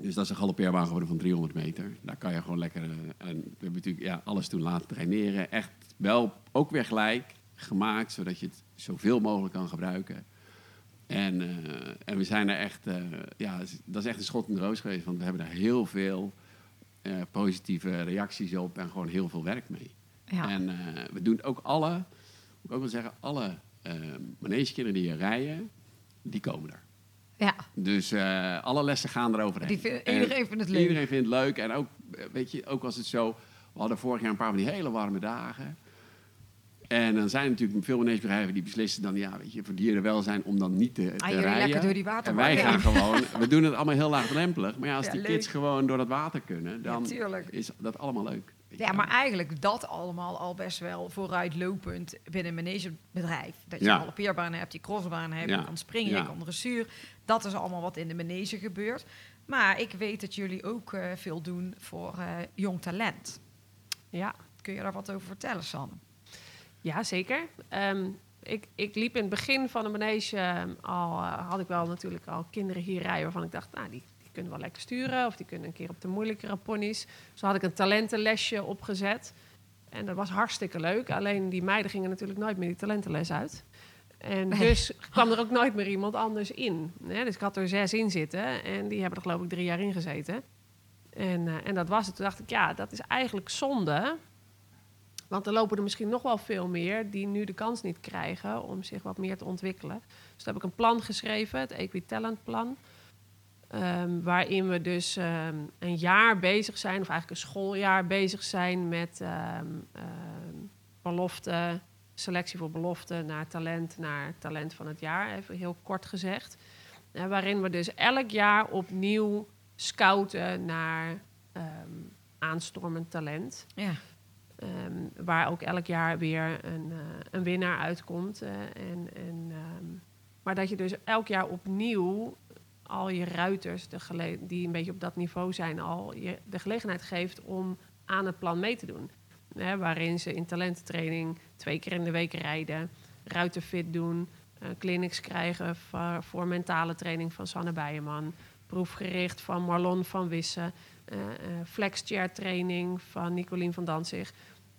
Dus dat is een galoppeerbaan geworden van 300 meter. Daar kan je gewoon lekker... eh, en we hebben natuurlijk ja, alles toen laten traineren. Echt wel ook weer gelijk gemaakt, zodat je het zoveel mogelijk kan gebruiken. En, eh, en we zijn er echt... ja, dat is echt een schot in de roos geweest. Want we hebben daar heel veel positieve reacties op en gewoon heel veel werk mee. Ja. En we doen ook alle, moet ik ook wel zeggen, alle manegekinderen die hier rijden, die komen er. Ja. Dus eh, alle lessen gaan eroverheen. Die vind- En iedereen vindt het leuk. Iedereen vindt het leuk. En ook weet je, ook was het zo... We hadden vorig jaar een paar van die hele warme dagen. En dan zijn er natuurlijk veel manegebedrijven die beslissen dan... Ja, weet je, voor dierenwelzijn om dan niet te, te Ah, rijden. lekker door die En waterbak wij gaan gewoon... We doen het allemaal heel laagdrempelig. Maar ja, als Ja, die leuk. kids gewoon door dat water kunnen... dan is dat allemaal leuk. Ja, maar eigenlijk dat allemaal al best wel vooruitlopend binnen een manegebedrijf. Dat je Ja. alle peerbanen hebt, die crossbanen hebt, Ja. je kan springen, Ja. je kan dressuur. Dat is allemaal wat in de manege gebeurt. Maar ik weet dat jullie ook eh, veel doen voor eh, jong talent. Ja, Kun je daar wat over vertellen, Sanne? ja zeker. Ehm, ik, ik liep in het begin van de manege ehm, al, eh, had ik wel natuurlijk al kinderen hier rijden waarvan ik dacht, nou, die, die kunnen wel lekker sturen of die kunnen een keer op de moeilijkere ponies. Zo had ik een talentenlesje opgezet. En dat was hartstikke leuk. Alleen die meiden gingen natuurlijk nooit meer die talentenles uit. En Nee. dus kwam er ook nooit meer iemand anders in. Hè? Dus ik had er zes in zitten en die hebben er geloof ik drie jaar in gezeten. En, eh, en dat was het. Toen dacht ik, ja, dat is eigenlijk zonde. Want er lopen er misschien nog wel veel meer die nu de kans niet krijgen om zich wat meer te ontwikkelen. Dus toen heb ik een plan geschreven, het Equitalent Plan. Ehm, waarin we dus ehm, een jaar bezig zijn, of eigenlijk een schooljaar bezig zijn met ehm, ehm, belofte, selectie voor belofte naar talent, naar talent van het jaar, even heel kort gezegd. Eh, waarin we dus elk jaar opnieuw scouten naar ehm, aanstormend talent. Ja. Ehm, waar ook elk jaar weer een, eh, een winnaar uitkomt. eh, en, en, ehm, maar dat je dus elk jaar opnieuw al je ruiters, de die een beetje op dat niveau zijn, al je de gelegenheid geeft om aan het plan mee te doen. Hè, waarin ze in talententraining twee keer in de week rijden, ruiterfit doen, eh, clinics krijgen voor, voor mentale training van Sanne Bijeman, proefgericht van Marlon van Wissen, eh eh, flexchair training van Nicolien van Danzig.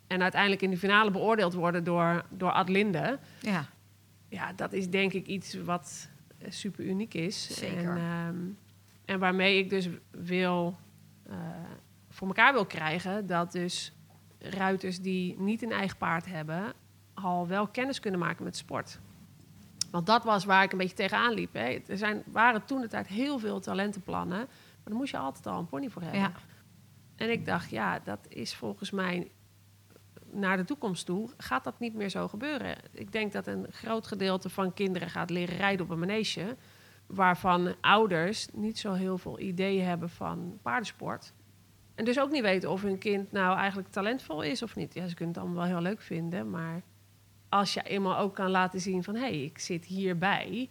En uiteindelijk in de finale beoordeeld worden door, door Adlinde. Ja, Ja, dat is denk ik iets wat super uniek is. Zeker. En, ehm, en waarmee ik dus wil voor elkaar wil krijgen dat dus ruiters die niet een eigen paard hebben, al wel kennis kunnen maken met sport. Want dat was waar ik een beetje tegenaan liep. Hè. Er zijn, waren toen de tijd heel veel talentenplannen, maar daar moest je altijd al een pony voor hebben. ja. En ik dacht, ja, dat is volgens mij naar de toekomst toe, gaat dat niet meer zo gebeuren. Ik denk dat een groot gedeelte van kinderen gaat leren rijden op een manege, waarvan ouders niet zo heel veel idee hebben van paardensport. En dus ook niet weten of hun kind nou eigenlijk talentvol is of niet. Ja, ze kunnen het allemaal wel heel leuk vinden, maar als je eenmaal ook kan laten zien van hé, hey, ik zit hierbij,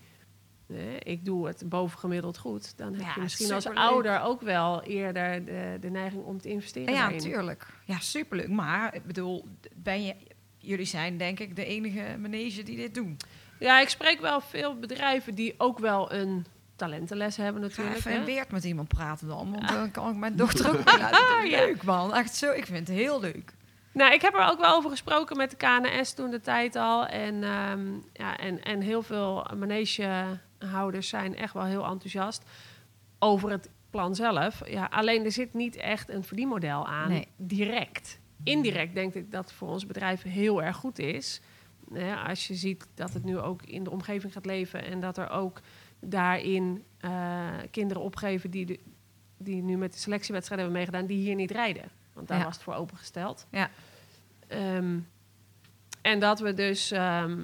hè, ik doe het bovengemiddeld goed, dan heb Ja, je misschien als ouder ook wel eerder de, de neiging om te investeren. Ja, natuurlijk. Ja, superleuk. Maar ik bedoel, ben je, jullie zijn denk ik de enige manege die dit doen. Ja, ik spreek wel veel bedrijven die ook wel een talentenles hebben natuurlijk. even in Weert met iemand praten dan. Want dan kan ik mijn dochter ook *laughs* laten. Ja. Leuk man. Echt zo. Ik vind het heel leuk. Nou, ik heb er ook wel over gesproken met de KNS toen de tijd al. En, ehm, ja, en, en heel veel manegehouders zijn echt wel heel enthousiast over het plan zelf. Ja, alleen er zit niet echt een verdienmodel aan, Nee. direct. Indirect denk ik dat het voor ons bedrijf heel erg goed is. Ja, als je ziet dat het nu ook in de omgeving gaat leven en dat er ook daarin eh, kinderen opgeven die, de, die nu met de selectiewedstrijden hebben meegedaan, die hier niet rijden. Want daar Ja. was het voor opengesteld. Ja. Ehm, en dat we dus, ehm,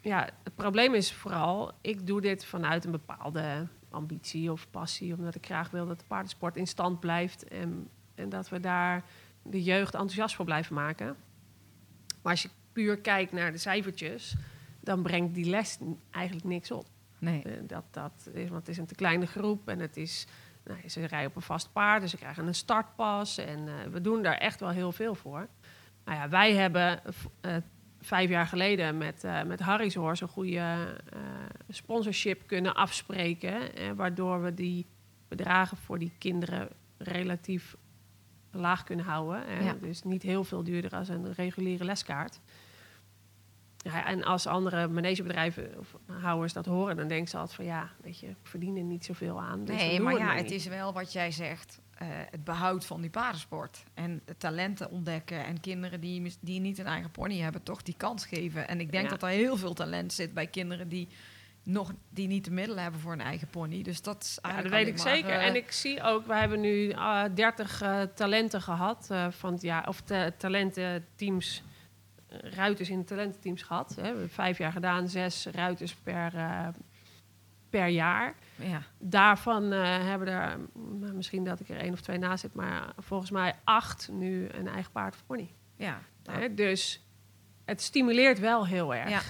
ja, het probleem is vooral, ik doe dit vanuit een bepaalde ambitie of passie, omdat ik graag wil dat de paardensport in stand blijft en, en dat we daar de jeugd enthousiast voor blijven maken. Maar als je puur kijkt naar de cijfertjes, dan brengt die les eigenlijk niks op. Nee. Eh, dat, dat is, want het is een te kleine groep en het is, nou, ze rijden op een vast paard, dus ze krijgen een startpas en eh, we doen daar echt wel heel veel voor. Nou ja, wij hebben eh, vijf jaar geleden met, eh met Harry's Horse een goede sponsorship kunnen afspreken, eh, waardoor we die bedragen voor die kinderen relatief laag kunnen houden. eh, Ja. Dus niet heel veel duurder als een reguliere leskaart. Ja, en als andere manegebedrijven of houders dat horen, dan denken ze altijd van ja, weet je, we verdienen niet zoveel aan. Dus Nee, maar ja, maar het is wel wat jij zegt. eh, het behoud van die paardensport. En talenten ontdekken. En kinderen die, die niet een eigen pony hebben, toch die kans geven. En ik denk Ja. dat er heel veel talent zit bij kinderen die nog die niet de middelen hebben voor een eigen pony. Dus dat is Ja, dat eigenlijk weet ik maar, zeker. eh, En ik zie ook, we hebben nu eh 30 eh, talenten gehad eh, van jaar, of ta- talententeams, ruiters in talententeams gehad. Hè. We hebben vijf jaar gedaan, zes ruiters per, eh, per jaar. ja. Daarvan eh, hebben er, nou, misschien dat ik er één of twee naast zit, maar volgens mij acht nu een eigen paard of pony. Ja, nou, Hè. Dus het stimuleert wel heel erg. Ja.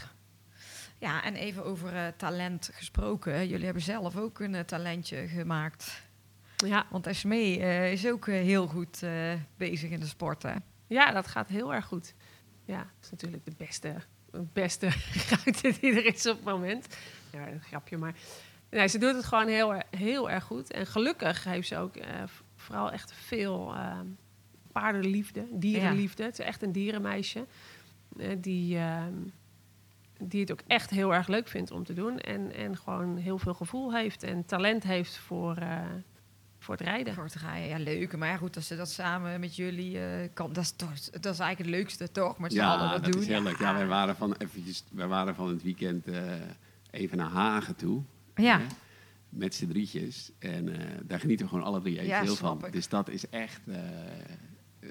ja, en even over eh, talent gesproken. Jullie hebben zelf ook een talentje gemaakt. Ja. Want Esmee is ook heel goed bezig in de sport, hè? Ja, dat gaat heel erg goed. Ja, dat is natuurlijk de beste, beste *laughs* ruiter die er is op het moment. Ja, een grapje, maar nee, ze doet het gewoon heel, heel erg goed. En gelukkig heeft ze ook eh, vooral echt veel eh, paardenliefde, dierenliefde. Het is echt een dierenmeisje eh, die, eh, die het ook echt heel erg leuk vindt om te doen. En, en gewoon heel veel gevoel heeft en talent heeft voor, eh, voor het rijden. Voor te rijden, ja, leuk. Maar ja, goed, als ze dat samen met jullie eh, kan, dat is, toch, dat is eigenlijk het leukste, toch? Met z'n allen Ja, dat, dat doen. is heel leuk. Ja, wij waren van, eventjes, wij waren van het weekend eh, even naar Hagen toe. Ja. hè, met z'n drietjes. En eh, daar genieten we gewoon alle drie even Ja, heel van. ik. Dus dat is echt, eh,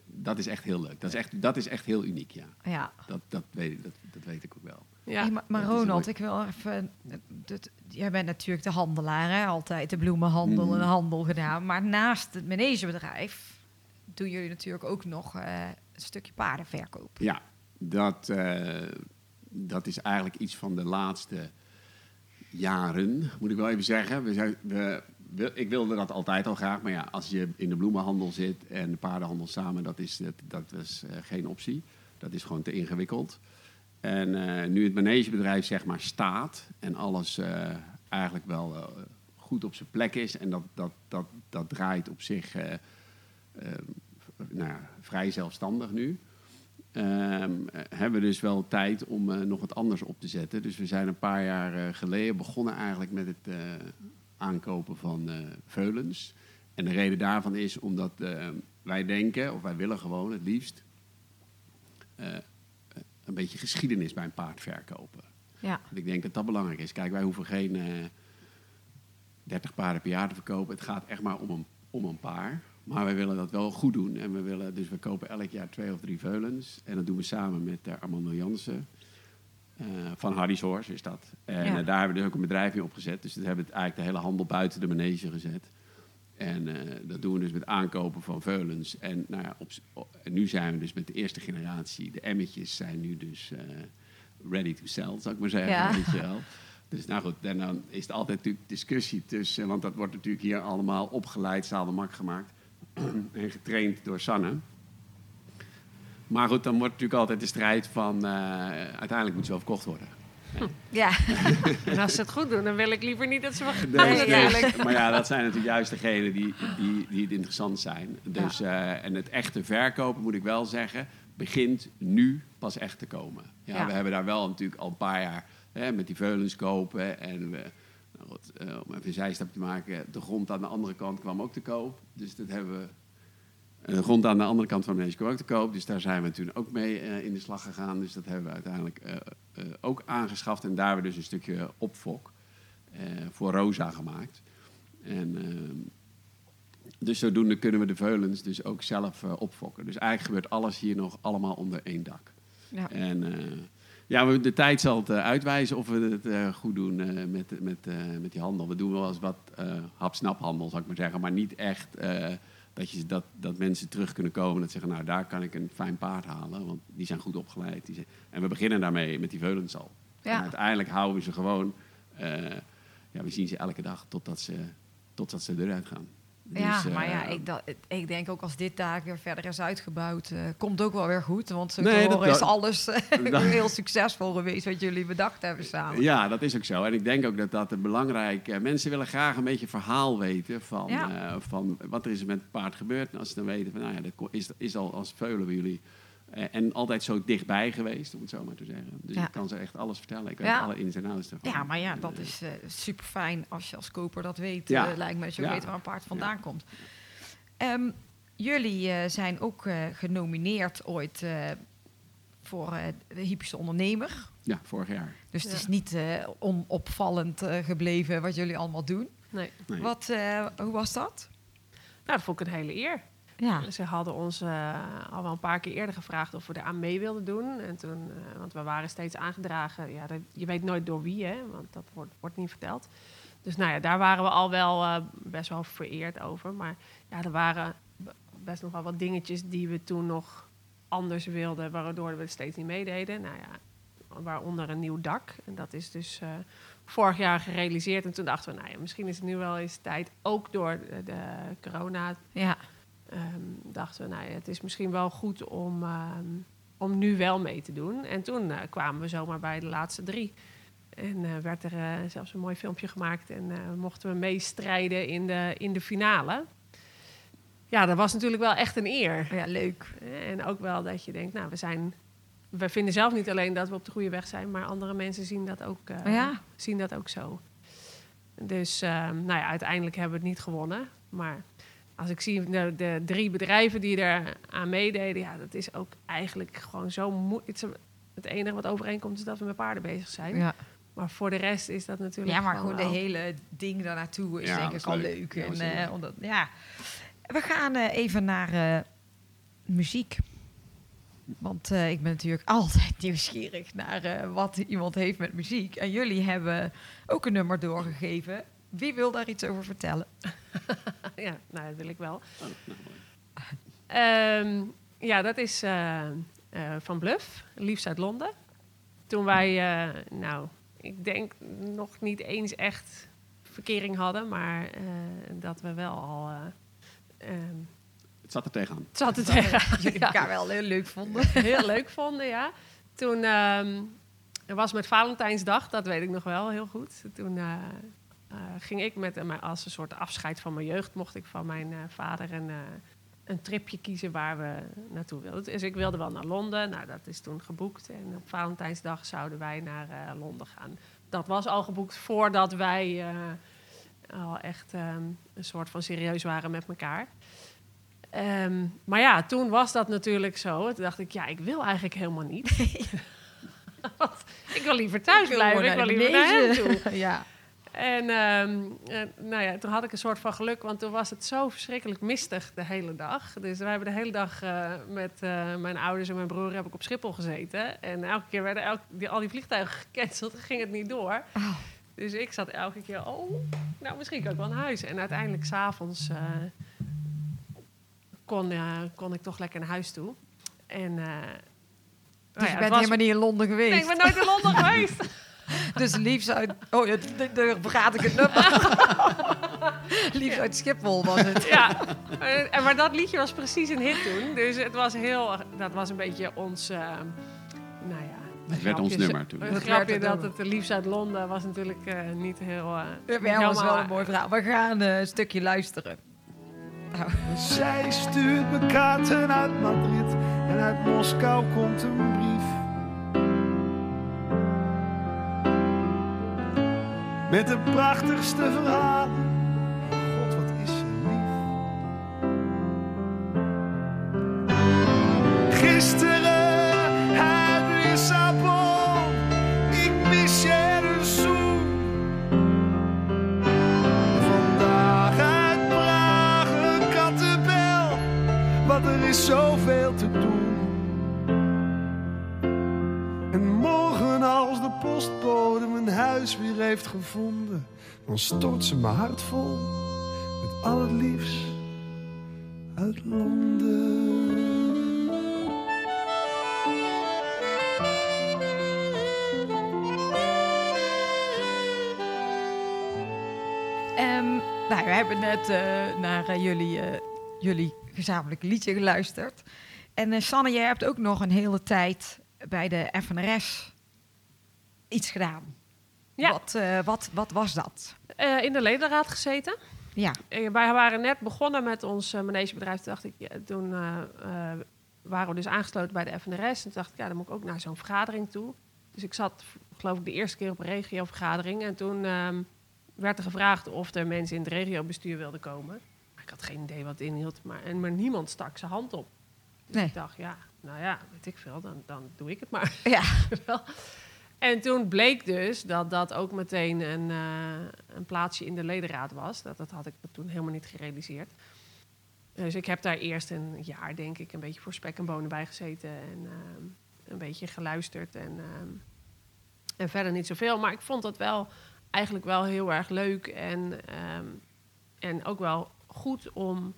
dat is echt heel leuk. Dat is echt, dat is echt heel uniek, ja. ja. Dat, dat, weet, ik, dat, dat weet ik ook wel. Ja. Hey, maar Ronald, ik wil even... eh, dat- jij bent natuurlijk de handelaar, hè? Altijd de bloemenhandel Mhm. en handel gedaan. Maar naast het managebedrijf doen jullie natuurlijk ook nog eh, een stukje paardenverkoop. Ja, dat, eh, dat is eigenlijk iets van de laatste jaren, moet ik wel even zeggen. We zijn, we, we- ik wilde dat altijd al graag, maar ja, als je in de bloemenhandel zit en de paardenhandel samen, dat is, dat, dat is geen optie. Dat is gewoon te ingewikkeld. En eh, nu het managebedrijf zeg maar staat en alles eh, eigenlijk wel eh, goed op zijn plek is en dat, dat, dat, dat draait op zich nou ja, vrij zelfstandig nu. Ehm, eh, hebben we dus wel tijd om nog wat anders op te zetten. Dus we zijn een paar jaar geleden begonnen eigenlijk met het aankopen van veulens. En de reden daarvan is omdat wij denken, of wij willen gewoon het liefst, een beetje geschiedenis bij een paard verkopen. Ja, Want ik denk dat dat belangrijk is. Kijk, wij hoeven geen eh 30 paarden per jaar te verkopen. Het gaat echt maar om een, om een paar. Maar wij willen dat wel goed doen. En we willen, dus we kopen elk jaar twee of drie veulens. En dat doen we samen met uh, Armando Jansen. Uh, van Hardy's Horse is dat. En Ja. uh, daar hebben we dus ook een bedrijf in opgezet. Dus dat hebben we eigenlijk de hele handel buiten de manege gezet. En uh, dat doen we dus met aankopen van veulens. En, nou ja, op, op, en nu zijn we dus met de eerste generatie. De emmetjes zijn nu dus uh, ready to sell, zou ik maar zeggen. Ja. Weet je wel. Dus nou goed, en dan is het altijd natuurlijk discussie tussen... want dat wordt natuurlijk hier allemaal opgeleid, zadelmak gemaakt... *clears throat* en getraind door Sanne. Maar goed, dan wordt natuurlijk altijd de strijd van... Uh, uiteindelijk moet ze wel verkocht worden. Ja. *laughs* en als ze het goed doen, dan wil ik liever niet dat ze Nee, worden. nee. Maar ja, dat zijn natuurlijk juist degenen die, die, die het interessant zijn. Dus, ja. uh, en het echte verkopen, moet ik wel zeggen, begint nu pas echt te komen. Ja, ja. We hebben daar wel natuurlijk al een paar jaar hè, met die veulens kopen. En we, nou goed, uh, om even een zijstap te maken, de grond aan de andere kant kwam ook te koop. Dus dat hebben we. Grond aan de andere kant van kwam ook te koop. Dus daar zijn we toen ook mee uh, in de slag gegaan. Dus dat hebben we uiteindelijk uh, ook aangeschaft. En daar hebben we dus een stukje opfok voor Rosa gemaakt. En ehm, dus zodoende kunnen we de veulens dus ook zelf opfokken. Dus eigenlijk gebeurt alles hier nog allemaal onder één dak. Ja. En ja, we, de tijd zal het uitwijzen of we het goed doen met, met, met die handel. We doen wel eens wat hap-snap-handel, zou ik maar zeggen. Maar niet echt dat, je, dat, dat mensen terug kunnen komen en dat zeggen... nou, daar kan ik een fijn paard halen, want die zijn goed opgeleid. Die zijn... En we beginnen daarmee met die veulens al. Ja. En uiteindelijk houden we ze gewoon... ja, we zien ze elke dag totdat ze, totdat ze eruit gaan. Dus, ja, maar ja, ik, dat, ik denk ook als dit daar weer verder is uitgebouwd, uh, komt ook wel weer goed. Want zo nee, dat, is alles *laughs* dat, heel succesvol geweest wat jullie bedacht hebben samen. Ja, dat is ook zo. En ik denk ook dat dat belangrijk... Uh, mensen willen graag een beetje verhaal weten van, ja. van wat er is met het paard gebeurd. En als ze dan weten van, nou ja, dat is, is al als veulen bij jullie... en altijd zo dichtbij geweest, om het zo maar te zeggen. Dus ja. ik kan ze echt alles vertellen. Ik weet ja. alle ins en outs ervan. Ja, maar ja, dat is uh, super fijn als je als koper dat weet. Ja. Uh, lijkt me dat je ook weet waar een paard vandaan komt. Um, jullie uh, zijn ook genomineerd ooit voor eh, de hypische ondernemer. Ja, vorig jaar. Dus het is niet eh, onopvallend eh, gebleven wat jullie allemaal doen. Nee. Nee. Wat, eh, hoe was dat? Nou, dat vond ik een hele eer. Ja. Ze hadden ons eh, al wel een paar keer eerder gevraagd of we er aan mee wilden doen. En toen, eh, want we waren steeds aangedragen. Ja, dat, je weet nooit door wie, hè, want dat wordt, wordt niet verteld. Dus nou ja, daar waren we al wel eh, best wel vereerd over. Maar ja, er waren best nog wel wat dingetjes die we toen nog anders wilden, waardoor we het steeds niet meededen. Nou ja, waaronder een nieuw dak. En dat is dus vorig jaar gerealiseerd. En toen dachten we, nou ja, misschien is het nu wel eens tijd, ook door de, de corona Ja. Ehm, dachten we, nou ja, het is misschien wel goed om, ehm, om nu wel mee te doen. En toen eh, kwamen we zomaar bij de laatste drie. En eh, werd er eh, zelfs een mooi filmpje gemaakt en mochten we meestrijden in de, in de finale. Ja, dat was natuurlijk wel echt een eer. ja, leuk. En ook wel dat je denkt, nou, we zijn... We vinden zelf niet alleen dat we op de goede weg zijn, maar andere mensen zien dat ook, Oh ja? zien dat ook zo. Dus ehm, nou ja, uiteindelijk hebben we het niet gewonnen. Maar als ik zie de, de drie bedrijven die er aan meededen, ja, dat is ook eigenlijk gewoon zo moeilijk. Het enige wat overeenkomt is dat we met paarden bezig zijn. Ja. Maar voor de rest is dat natuurlijk. ja, maar gewoon de hele ding daarnaartoe is Ja, denk ik al leuk. leuk. Ja, En, is eh, omdat, ja. We gaan eh, even naar eh, muziek. Want eh, ik ben natuurlijk *laughs* altijd nieuwsgierig naar eh, wat iemand heeft met muziek. En jullie hebben ook een nummer doorgegeven. Wie wil daar iets over vertellen? *laughs* Ja, nou, dat wil ik wel. Oh, nou, mooi. Ehm, ja, dat is eh, eh, van Bluff, liefst uit Londen. Toen wij, eh, nou, ik denk nog niet eens echt verkering hadden, maar eh, dat we wel al. eh, ehm, Het zat er tegenaan. het zat er tegen. *laughs* Jullie Ja. elkaar wel heel leuk vonden. *laughs* heel leuk vonden, ja. Toen ehm, er was met Valentijnsdag, dat weet ik nog wel heel goed. Toen ging ik met hem als een soort afscheid van mijn jeugd, mocht ik van mijn eh, vader een, eh, een tripje kiezen waar we naartoe wilden. Dus ik wilde wel naar Londen. Nou, dat is toen geboekt. En op Valentijnsdag zouden wij naar eh, Londen gaan. Dat was al geboekt voordat wij eh, al echt ehm, een soort van serieus waren met elkaar. Ehm, maar ja, toen was dat natuurlijk zo. Toen dacht ik, ja, ik wil eigenlijk helemaal niet. *laughs* *laughs* Ik wil liever thuis blijven. Ik wil liever naar hem toe. *laughs* ja. En ehm, eh, nou ja, toen had ik een soort van geluk, want toen was het zo verschrikkelijk mistig de hele dag. Dus we hebben de hele dag eh, met eh, mijn ouders en mijn broer heb ik op Schiphol gezeten. En elke keer werden elk, die, al die vliegtuigen *laughs* gecanceld, ging het niet door. Oh. Dus ik zat elke keer, oh, nou misschien kan ik wel naar huis. En uiteindelijk s'avonds kon, kon ik toch lekker naar huis toe. En, eh, nou Dus ja, je bent was- helemaal niet in Londen geweest. Nee, ik ben nooit in Londen *laughs* geweest. *laughs* Dus liefst uit... Oh, ja, daar vergaat ik het nummer. *laughs* liefst uit Schiphol was het. Ja, Eh, en maar dat liedje was precies een hit toen. Dus het was heel, dat was een beetje ons, eh, nou ja. Het werd ons nummer toen. Het grapje dat het liefst uit Londen was natuurlijk eh, niet heel. eh, Ja, dat was wel helemaal- een mooi verhaal. We gaan eh, een stukje luisteren. Nou, Zij stuurt me kaarten uit Madrid en uit Moskou komt een brief. Met de prachtigste verhalen. God, wat is ze lief. Gisteren dan stort ze mijn hart vol met al het liefst uit Londen. Ehm, nou, we hebben net eh, naar eh, jullie, eh, jullie gezamenlijke liedje geluisterd. En Sanne, jij hebt ook nog een hele tijd bij de FNRS iets gedaan. Ja. Wat, eh, wat, wat was dat? Eh, in de ledenraad gezeten. Ja, Eh, wij waren net begonnen met ons manegebedrijf. Toen dacht ik, ja, toen waren we dus aangesloten bij de FNRS. En toen dacht ik, ja, dan moet ik ook naar zo'n vergadering toe. Dus ik zat, geloof ik, de eerste keer op een regiovergadering. En toen ehm, werd er gevraagd of er mensen in het regiobestuur wilden komen. Ik had geen idee wat het inhield. Maar, en, maar niemand stak zijn hand op. Dus Nee. ik dacht, ja, nou ja, weet ik veel, dan, dan doe ik het maar. Ja. *laughs* En toen bleek dus dat dat ook meteen een, eh, een plaatsje in de ledenraad was. Dat, dat had ik toen helemaal niet gerealiseerd. Dus ik heb daar eerst een jaar, denk ik, een beetje voor spek en bonen bij gezeten. En ehm, een beetje geluisterd. En, ehm, en verder niet zoveel. Maar ik vond het wel eigenlijk wel heel erg leuk. En, ehm, en ook wel goed om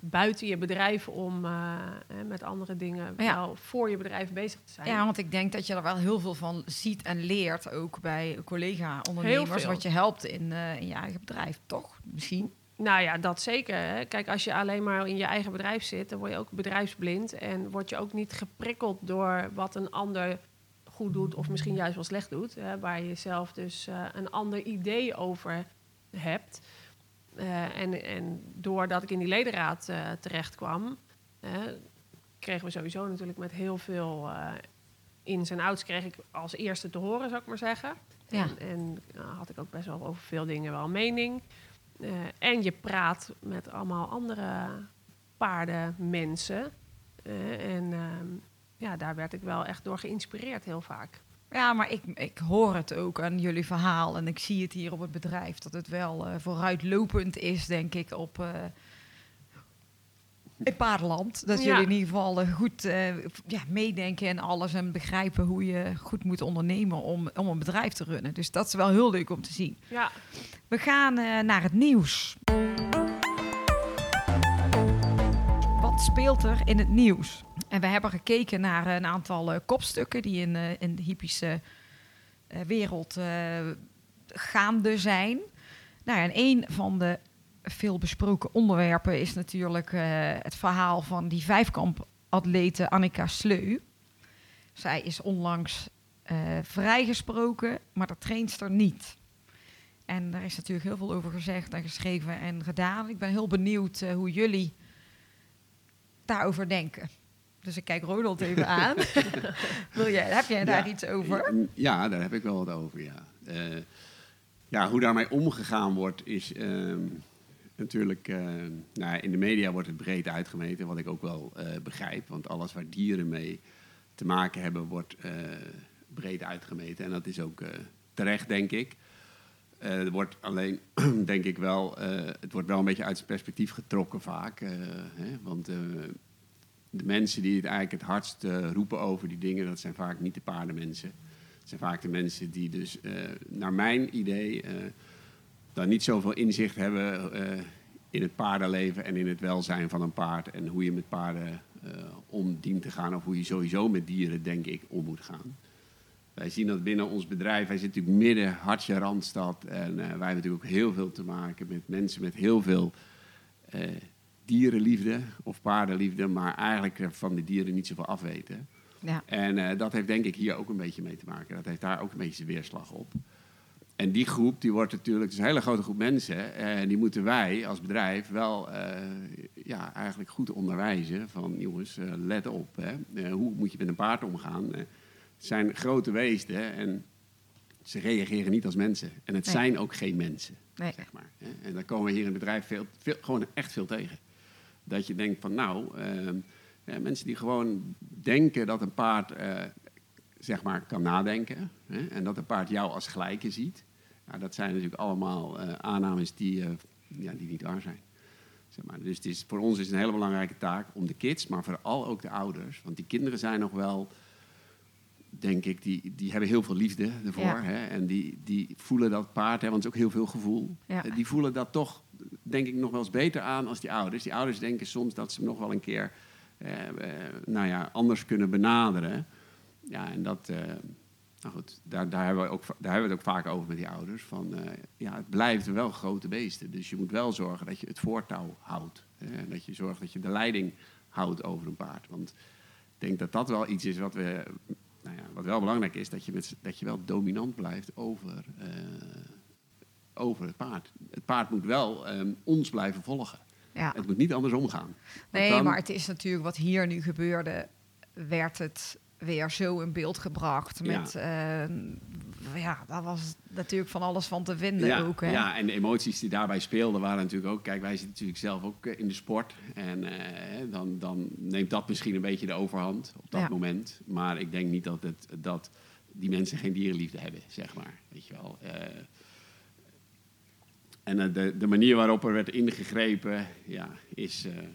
buiten je bedrijf om eh, met andere dingen Ja. wel voor je bedrijf bezig te zijn. Ja, want ik denk dat je er wel heel veel van ziet en leert, ook bij collega-ondernemers, wat je helpt in, eh, in je eigen bedrijf, toch? Misschien. Nou ja, dat zeker. Hè. Kijk, als je alleen maar in je eigen bedrijf zit, dan word je ook bedrijfsblind. En word je ook niet geprikkeld door wat een ander goed doet of misschien juist wel slecht doet. Hè, waar je zelf dus eh, een ander idee over hebt. Eh, en, en doordat ik in die ledenraad eh, terecht kwam, kregen we sowieso natuurlijk met heel veel eh, ins en outs, kreeg ik als eerste te horen, zou ik maar zeggen. Ja. En, en had ik ook best wel over veel dingen wel mening. Eh, en je praat met allemaal andere paardenmensen. Eh, en ehm, ja, daar werd ik wel echt door geïnspireerd heel vaak. Ja, maar ik, ik hoor het ook aan jullie verhaal en ik zie het hier op het bedrijf, dat het wel eh, vooruitlopend is, denk ik, op... eh in paardenland. Dat Ja. jullie in ieder geval eh, goed eh, ja, meedenken en alles en begrijpen hoe je goed moet ondernemen om, om een bedrijf te runnen. Dus dat is wel heel leuk om te zien. Ja, We gaan eh, naar het nieuws. Wat speelt er in het nieuws? En we hebben gekeken naar een aantal eh, kopstukken die in, eh, in de hippische eh, wereld gaande zijn. Nou en een van de veel besproken onderwerpen is natuurlijk het verhaal van die vijfkamp-atlete Annika Sleu. Zij is onlangs vrijgesproken, maar de trainster niet. En daar is natuurlijk heel veel over gezegd en geschreven en gedaan. Ik ben heel benieuwd hoe jullie daarover denken. Dus ik kijk Ronald even *laughs* aan. *laughs* Wil jij, heb jij daar Ja. iets over? Ja, daar heb ik wel wat over, ja. Eh, ja, hoe daarmee omgegaan wordt is ehm, natuurlijk... eh, nou, in de media wordt het breed uitgemeten, wat ik ook wel eh, begrijp. Want alles waar dieren mee te maken hebben, wordt breed uitgemeten. En dat is ook terecht, denk ik. Er wordt alleen, *clears throat* denk ik wel, het wordt wel een beetje uit zijn perspectief getrokken vaak. hè, want de mensen die het eigenlijk het hardst eh, roepen over die dingen, dat zijn vaak niet de paardenmensen. Het zijn vaak de mensen die dus, eh, naar mijn idee, eh, dan niet zoveel inzicht hebben in het paardenleven en in het welzijn van een paard. En hoe je met paarden om dient te gaan, of hoe je sowieso met dieren, denk ik, om moet gaan. Wij zien dat binnen ons bedrijf, wij zitten natuurlijk midden, hartje Randstad. En wij hebben natuurlijk ook heel veel te maken met mensen met heel veel dierenliefde of paardenliefde, maar eigenlijk er van de dieren niet zoveel afweten. Ja. En eh, dat heeft denk ik hier ook een beetje mee te maken. Dat heeft daar ook een beetje zijn weerslag op. En die groep, die wordt natuurlijk, het is een hele grote groep mensen. En die moeten wij als bedrijf wel eh, ja, eigenlijk goed onderwijzen. Van jongens, eh, let op. Hè. Eh, hoe moet je met een paard omgaan? Eh, het zijn grote weesten en ze reageren niet als mensen. En het Nee. zijn ook geen mensen, Nee. zeg maar. En daar komen we hier in het bedrijf veel, veel, gewoon echt veel tegen. Dat je denkt van nou, ehm, ja, mensen die gewoon denken dat een paard eh, zeg maar kan nadenken. Hè, en dat een paard jou als gelijke ziet. Ja, dat zijn natuurlijk allemaal eh, aannames die, eh, ja, die niet waar zijn. Zeg maar. Dus het is, voor ons is het een hele belangrijke taak om de kids, maar vooral ook de ouders. Want die kinderen zijn nog wel, denk ik, die, die hebben heel veel liefde ervoor. Ja. Hè, en die, die voelen dat paard, hè, want het is ook heel veel gevoel. Ja. Eh, die voelen dat toch, denk ik, nog wel eens beter aan als die ouders. Die ouders denken soms dat ze hem nog wel een keer eh, eh, nou ja, anders kunnen benaderen. Ja, en dat, eh, nou goed, daar, daar, hebben we ook, daar hebben we het ook vaak over met die ouders. Van, ja, het blijven wel grote beesten. Dus je moet wel zorgen dat je het voortouw houdt. Dat je zorgt dat je de leiding houdt over een paard. Want ik denk dat dat wel iets is wat we... Nou ja, wat wel belangrijk is, dat je, met, dat je wel dominant blijft over, over het paard. Het paard moet wel ehm, ons blijven volgen. Ja. Het moet niet andersom gaan. Want Nee, dan- maar het is natuurlijk wat hier nu gebeurde, werd het weer zo in beeld gebracht Ja. met eh, ja, daar was natuurlijk van alles van te vinden ja, ook. Hè? ja, en de emoties die daarbij speelden waren natuurlijk ook... Kijk, wij zitten natuurlijk zelf ook eh, in de sport. En eh, dan, dan neemt dat misschien een beetje de overhand op dat Ja. moment. Maar ik denk niet dat, het, dat die mensen geen dierenliefde hebben, zeg maar. Weet je wel. Eh, en eh, de, de manier waarop er werd ingegrepen, ja, is... eh, had-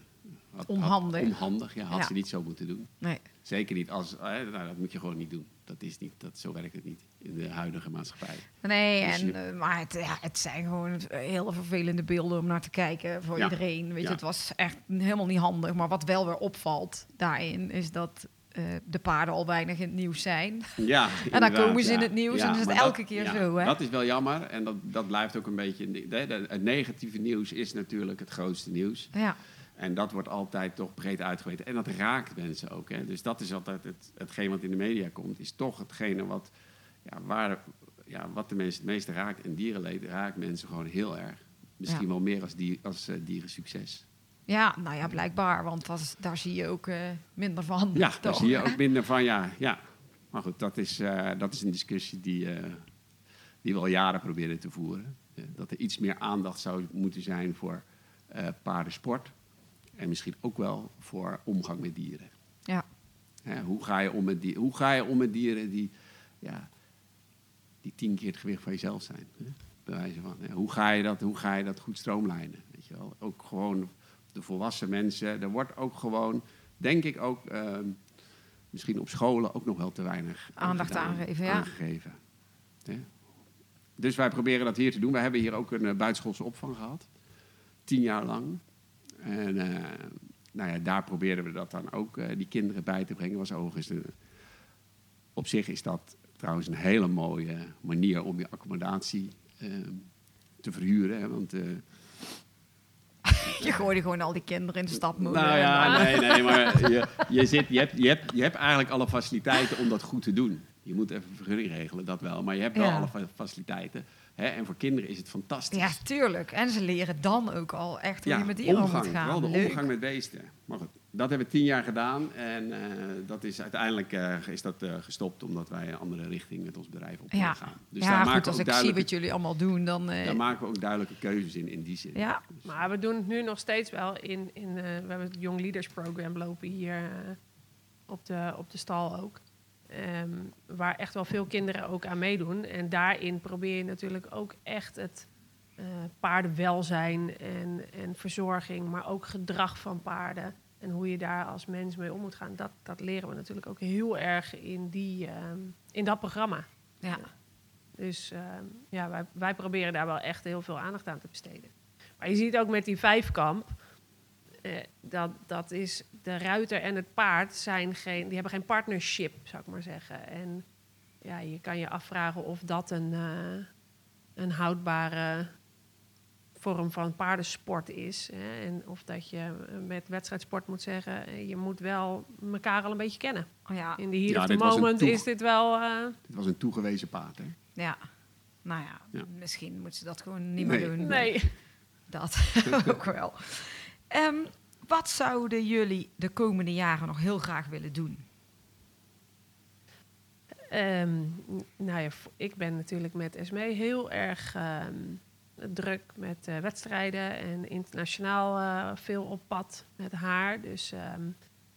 had- Onhandig. onhandig, ja. Had Ja. ze niet zo moeten doen. Nee. Zeker niet als... eh, nou, dat moet je gewoon niet doen. Dat is niet, dat, zo werkt het niet in de huidige maatschappij. Nee, Dus en, je- maar het, ja, het zijn gewoon hele vervelende beelden om naar te kijken voor Ja. iedereen. Weet je, het was echt helemaal niet handig. Maar wat wel weer opvalt daarin, is dat eh, de paarden al weinig in het nieuws zijn. Ja, *laughs* dan inderdaad, komen ze in het nieuws en dan is het elke keer zo, hè? Dat is wel jammer en dat, dat blijft ook een beetje... de- de- Het negatieve nieuws is natuurlijk het grootste nieuws. Ja, En dat wordt altijd toch breed uitgeweten. En dat raakt mensen ook. Hè? Dus dat is altijd het, hetgeen wat in de media komt. Is toch hetgene wat, ja, waar, ja, wat de mensen het meeste raakt. En dierenleed raakt mensen gewoon heel erg. Misschien wel meer als, dier, als eh, dierensucces. Ja nou ja, blijkbaar. Want dat daar zie je ook eh, minder van. Ja, daar zie je ook *laughs* minder van. Ja, ja. Maar goed, dat is, eh, dat is een discussie die, eh, die we al jaren proberen te voeren. Dat er iets meer aandacht zou moeten zijn voor paardensport. En misschien ook wel voor omgang met dieren. Ja. Hoe, ga je om met die, hoe ga je om met dieren die, ja, die tien keer het gewicht van jezelf zijn? Hè? Bij wijze van, hè. Hoe, ga je dat, hoe ga je dat goed stroomlijnen? Weet je wel? Ook gewoon de volwassen mensen. Er wordt ook gewoon, denk ik ook, ehm, misschien op scholen ook nog wel te weinig aan Aandacht aangegeven, ja. aangegeven. Hè? Dus wij proberen dat hier te doen. We hebben hier ook een uh, buitenschoolse opvang gehad. Tien jaar lang. En eh, nou ja, daar probeerden we dat dan ook, eh, die kinderen bij te brengen. Was overigens op zich is dat trouwens een hele mooie manier om je accommodatie eh, te verhuren. Hè? Want, *laughs* Je gooide gewoon al die kinderen in de stadmoeder. nou ja, nee, nee, maar *laughs* je, je, zit, je, hebt, je, hebt, je hebt eigenlijk alle faciliteiten om dat goed te doen. Je moet even vergunning regelen, dat wel. Maar je hebt wel Ja. alle fa- faciliteiten. Hè? En voor kinderen is het fantastisch. Ja, tuurlijk. En ze leren dan ook al echt hoe je met dieren om omgang, moet gaan. Vooral de Leuk. omgang met beesten. Maar goed, dat hebben we tien jaar gedaan. En eh, dat is uiteindelijk eh, is dat, eh, gestopt omdat wij een andere richting met ons bedrijf op Ja, gaan. Dus ja daar, goed, maken we als ook ik zie wat jullie allemaal doen, dan... eh, daar maken we ook duidelijke keuzes in, in die zin. ja, Maar we doen het nu nog steeds wel in... in eh, we hebben het Young Leaders Program lopen hier op, de, op de stal ook. Ehm, waar echt wel veel kinderen ook aan meedoen. En daarin probeer je natuurlijk ook echt het eh, paardenwelzijn en, en verzorging... maar ook gedrag van paarden en hoe je daar als mens mee om moet gaan. Dat, dat leren we natuurlijk ook heel erg in, die, ehm, in dat programma. ja. Dus ehm, ja, wij, wij proberen daar wel echt heel veel aandacht aan te besteden. Maar je ziet ook met die vijfkamp, eh, dat, dat is de ruiter en het paard zijn geen, die hebben geen partnership, zou ik maar zeggen. En ja, je kan je afvragen of dat een, eh, een houdbare vorm van paardensport is. Hè? En of dat je eh, met wedstrijdsport moet zeggen, je moet wel elkaar al een beetje kennen. Oh, ja. In de heat Ja, of the moment is dit wel... eh, Dit was een toegewezen paard. Hè? ja. Nou ja, Ja. misschien moeten ze dat gewoon niet meer Nee. doen. nee. Dat *laughs* ook wel. Ehm, wat zouden jullie de komende jaren nog heel graag willen doen? Ehm, nou ja, ik ben natuurlijk met Esmee heel erg ehm, druk met eh, wedstrijden en internationaal eh, veel op pad met haar. Dus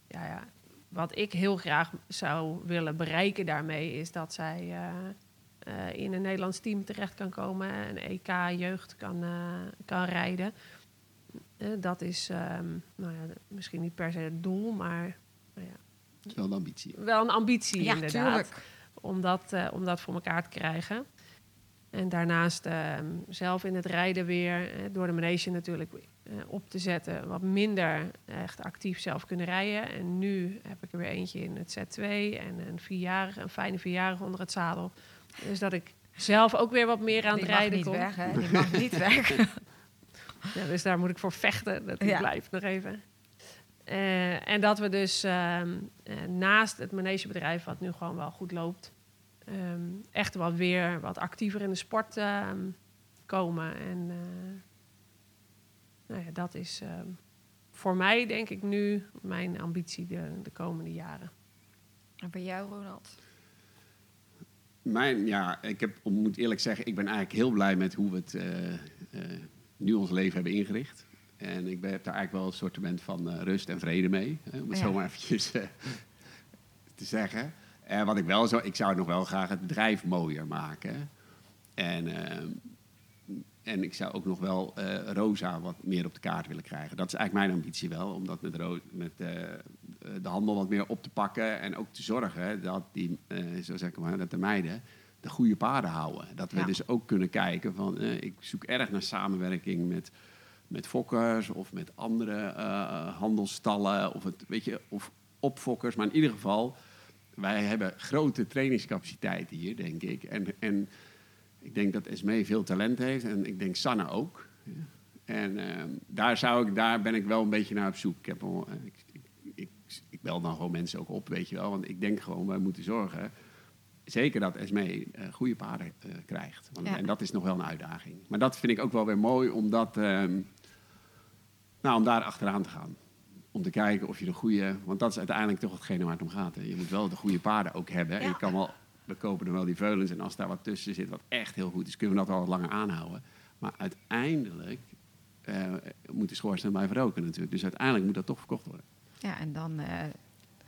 ja, ja, wat ik heel graag zou willen bereiken daarmee is dat zij eh, in een Nederlands team terecht kan komen en EK-jeugd kan, eh, kan rijden. Eh, dat is ehm, nou ja, misschien niet per se het doel, maar nou ja, is wel de ambitie. wel een ambitie ja, inderdaad tuurlijk. om dat, eh, om dat voor elkaar te krijgen. En daarnaast ehm, zelf in het rijden weer, door de manege natuurlijk eh, op te zetten, wat minder echt actief zelf kunnen rijden. En nu heb ik er weer eentje in het Z2 en een vierjarige, een fijne vierjarige onder het zadel. Dus dat ik zelf ook weer wat meer aan Die het mag rijden niet kom. weg, hè? Die mag niet *laughs* weg. Ja, dus daar moet ik voor vechten, dat die Ja. blijft nog even. Eh, en dat we dus ehm, eh, naast het manegebedrijf, wat nu gewoon wel goed loopt, ehm, echt wat weer wat actiever in de sport ehm, komen. En eh, nou ja, dat is ehm, voor mij denk ik nu mijn ambitie de, de komende jaren. En bij jou, Ronald? Mijn, ja, ik heb, ik moet eerlijk zeggen, ik ben eigenlijk heel blij met hoe we het eh, eh, nu ons leven hebben ingericht. En ik ben, heb daar eigenlijk wel een soort van eh, rust en vrede mee, hè, om het Ja. zo maar eventjes eh, te zeggen. En wat ik wel zo, ik zou nog wel graag het bedrijf mooier maken. En, ehm, en ik zou ook nog wel eh, Rosa wat meer op de kaart willen krijgen. Dat is eigenlijk mijn ambitie wel, om dat met, Ro- met eh, de handel wat meer op te pakken. En ook te zorgen dat, die, eh, zo zeg ik maar, dat de meiden de goede paarden houden. Dat we Ja. dus ook kunnen kijken van, eh, ik zoek erg naar samenwerking met, met fokkers of met andere eh handelsstallen of, het, weet je, of opfokkers. Maar in ieder geval, wij hebben grote trainingscapaciteiten hier, denk ik. En, en ik denk dat Esmee veel talent heeft en ik denk Sanne ook. En ehm, daar, zou ik, daar ben ik wel een beetje naar op zoek. Ik, heb al, eh, ik, ik, ik, ik bel dan gewoon mensen ook op, weet je wel. Want ik denk gewoon, wij moeten zorgen... Zeker dat Esmee eh, goede paarden eh, krijgt. Want, Ja. En dat is nog wel een uitdaging. Maar dat vind ik ook wel weer mooi, omdat... ehm, nou, om daar achteraan te gaan. Om te kijken of je de goede... Want dat is uiteindelijk toch hetgene waar het om gaat. Hè. Je moet wel de goede paarden ook hebben. En je kan wel... We kopen er wel die veulens. En als daar wat tussen zit wat echt heel goed is... kunnen we dat wel wat langer aanhouden. Maar uiteindelijk eh, moet de schoorsteen blijven roken natuurlijk. Dus uiteindelijk moet dat toch verkocht worden. Ja, en dan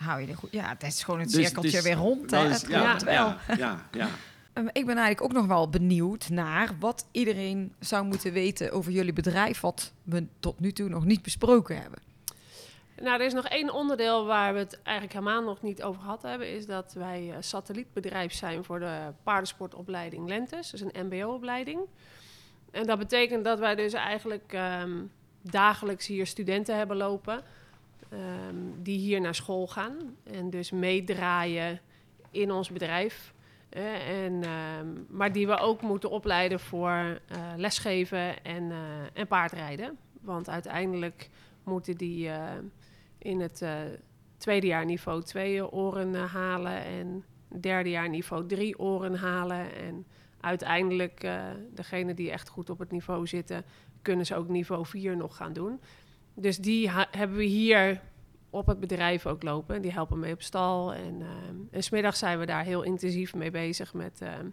hou je er goed. Ja, het is gewoon Dus cirkeltje het is- weer rond. Hè? dat is- Het ja, wel. Ja, ja, ja. *laughs* Ehm, ik ben eigenlijk ook nog wel benieuwd naar wat iedereen zou moeten weten over jullie bedrijf, wat we tot nu toe nog niet besproken hebben. Nou, er is nog één onderdeel waar we het eigenlijk helemaal nog niet over gehad hebben. Is dat wij eh, satellietbedrijf zijn voor de paardensportopleiding Lentes. Dus een mbo-opleiding. En dat betekent dat wij dus eigenlijk ehm, dagelijks hier studenten hebben lopen. Ehm, die hier naar school gaan. En dus meedraaien in ons bedrijf. En, ehm, maar die we ook moeten opleiden voor eh, lesgeven en, eh, en paardrijden. Want uiteindelijk moeten die eh, in het tweede jaar niveau twee oren halen en derde jaar niveau drie oren halen. En uiteindelijk, eh degene die echt goed op het niveau zitten, kunnen ze ook niveau 4 nog gaan doen. Dus die hebben we hier op het bedrijf ook lopen. Die helpen mee op stal. En, ehm en smiddags zijn we daar heel intensief mee bezig met ehm,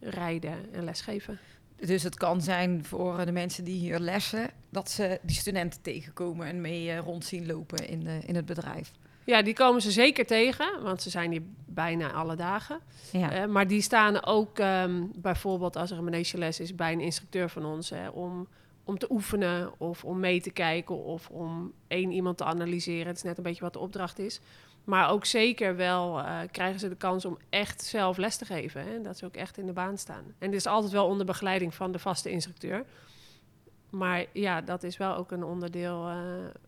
rijden en lesgeven. Dus het kan zijn voor eh, de mensen die hier lessen, dat ze die studenten tegenkomen en mee eh, rond zien lopen in, eh, in het bedrijf. Ja, die komen ze zeker tegen, want ze zijn hier bijna alle dagen. Ja. Maar die staan ook ehm, bijvoorbeeld als er een manegeles is bij een instructeur van ons hè, om, om te oefenen of om mee te kijken of om één iemand te analyseren. Het is net een beetje wat de opdracht is. Maar ook zeker wel eh, krijgen ze de kans om echt zelf les te geven. Hè, dat ze ook echt in de baan staan. En dit is altijd wel onder begeleiding van de vaste instructeur. Maar ja, dat is wel ook een onderdeel eh,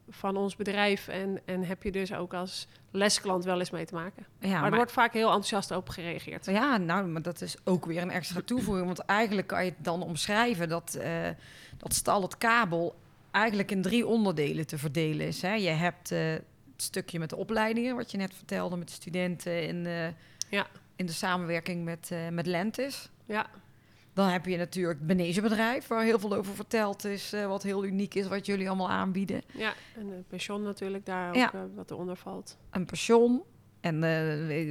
van ons bedrijf. En, en heb je dus ook als lesklant wel eens mee te maken. ja, maar er wordt vaak heel enthousiast op gereageerd. Ja, nou, maar dat is ook weer een extra toevoeging. Want eigenlijk kan je het dan omschrijven dat, eh, dat stal het kabel eigenlijk in drie onderdelen te verdelen is. Hè. Je hebt eh, het stukje met de opleidingen, wat je net vertelde, met de studenten in, eh, Ja. in de samenwerking met, eh, met Lentis. Ja, Dan heb je natuurlijk het Benezenbedrijf, waar heel veel over verteld is, wat heel uniek is, wat jullie allemaal aanbieden. ja. en de pension natuurlijk daar ook Ja. wat eronder valt. Een pension. En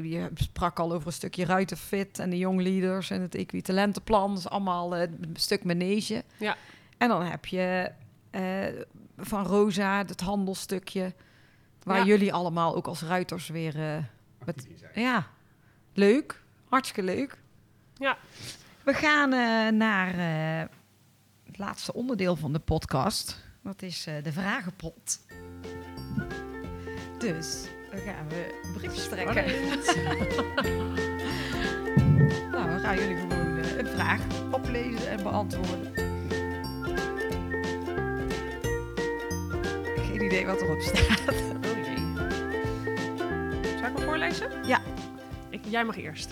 je sprak al over een stukje ruitenfit en de young leaders en het equitalentenplan. Dat is allemaal een stuk manege. Ja. En dan heb je eh, van Rosa het handelstukje, waar Ja. jullie allemaal ook als ruiters weer... eh, met, ja, leuk. Hartstikke leuk. Ja. We gaan eh, naar eh, het laatste onderdeel van de podcast. Dat is eh, de vragenpot. Dus dan gaan we briefjes trekken. *laughs* nou, dan gaan jullie gewoon eh, een vraag oplezen en beantwoorden. Idee wat erop staat. *laughs* Oh jee. Zal ik hem voorlezen? Ja. Ik, jij mag eerst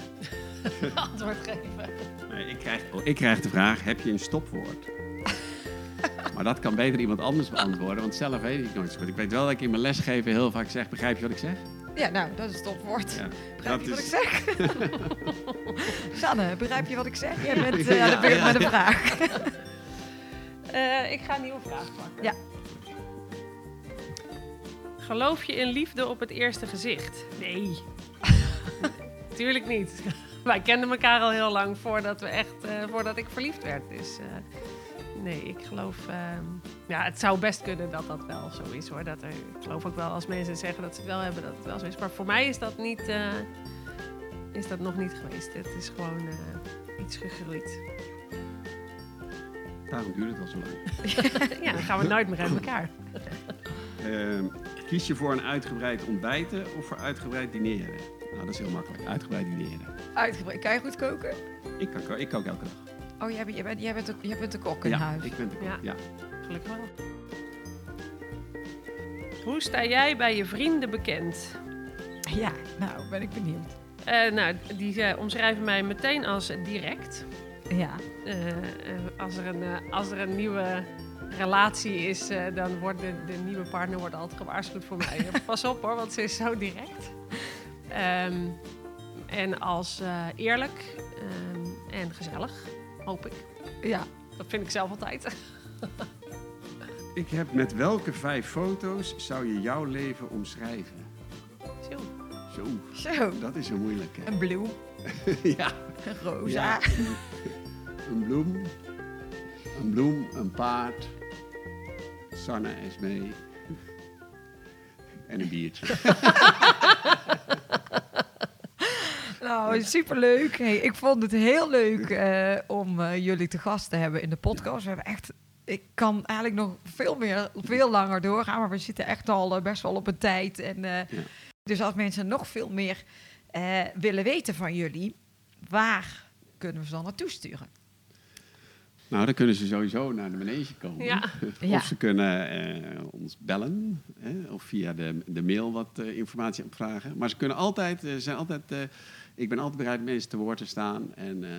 *laughs* antwoord geven. Nee, ik, krijg, oh, ik krijg de vraag, heb je een stopwoord? *laughs* maar dat kan beter iemand anders beantwoorden, want zelf weet ik nooit zo goed. Ik weet wel dat ik in mijn lesgeven heel vaak zeg, begrijp je wat ik zeg? Ja, nou, dat is het topwoord. Ja, Begrijp je wat ik zeg? Sanne, begrijp je wat ik zeg? Jij bent eh, aan de beurt met een vraag. Eh, ik ga een nieuwe vraag pakken. Ja. Geloof je in liefde op het eerste gezicht? Nee. *laughs* Tuurlijk niet. wij kenden elkaar al heel lang voordat, we echt, eh, voordat ik verliefd werd. Dus eh, nee, ik geloof... ehm, ja, het zou best kunnen dat dat wel zo is hoor. Dat er, ik geloof ook wel als mensen zeggen dat ze het wel hebben, dat het wel zo is. Maar voor mij is dat, niet, eh, is dat nog niet geweest. Het is gewoon iets gegroeid. Daarom duurt het al zo lang. *laughs* ja, dan gaan we nooit meer uit elkaar. Ehm, kies je voor een uitgebreid ontbijten of voor uitgebreid dineren? Nou, dat is heel makkelijk. Uitgebreid dineren. Uitgebreid. Kan je goed koken? Ik, kan, ik kook elke dag. Oh, jij bent, jij bent, jij bent, de, jij bent de kok in ja, huis. ik ben de kok. Ja. Ja. Gelukkig wel. Hoe sta jij bij je vrienden bekend? Ja, nou, ben ik benieuwd. Eh, nou, die eh, omschrijven mij meteen als direct. Ja. Eh, als, er een, als er een nieuwe relatie is, eh, dan wordt de, de nieuwe partner wordt altijd gewaarschuwd voor mij. *laughs* Pas op hoor, want ze is zo direct. Ehm, en als eh, eerlijk ehm, en gezellig, hoop ik. Ja. Dat vind ik zelf altijd. Ik heb met welke vijf foto's zou je jouw leven omschrijven? Zo. Zo, Zo. dat is een moeilijke. Een bloem. *laughs* ja. Een roza. ja. Een bloem. Een bloem, een paard. Sanne is mee. En een biertje. *laughs* Nou, superleuk. Hey, ik vond het heel leuk eh, om eh, jullie te gast te hebben in de podcast. We hebben echt... Ik kan eigenlijk nog veel, meer, veel langer doorgaan, maar we zitten echt al eh, best wel op een tijd. En, Ja. Dus als mensen nog veel meer willen weten van jullie, waar kunnen we ze dan naartoe sturen? Nou, dan kunnen ze sowieso naar de manege komen. Ja. Ja. Of ze kunnen eh, ons bellen. Hè, of via de, de mail wat eh, informatie opvragen. Maar ze kunnen altijd, eh, zijn altijd... eh, ik ben altijd bereid mensen te woord te staan. En, eh,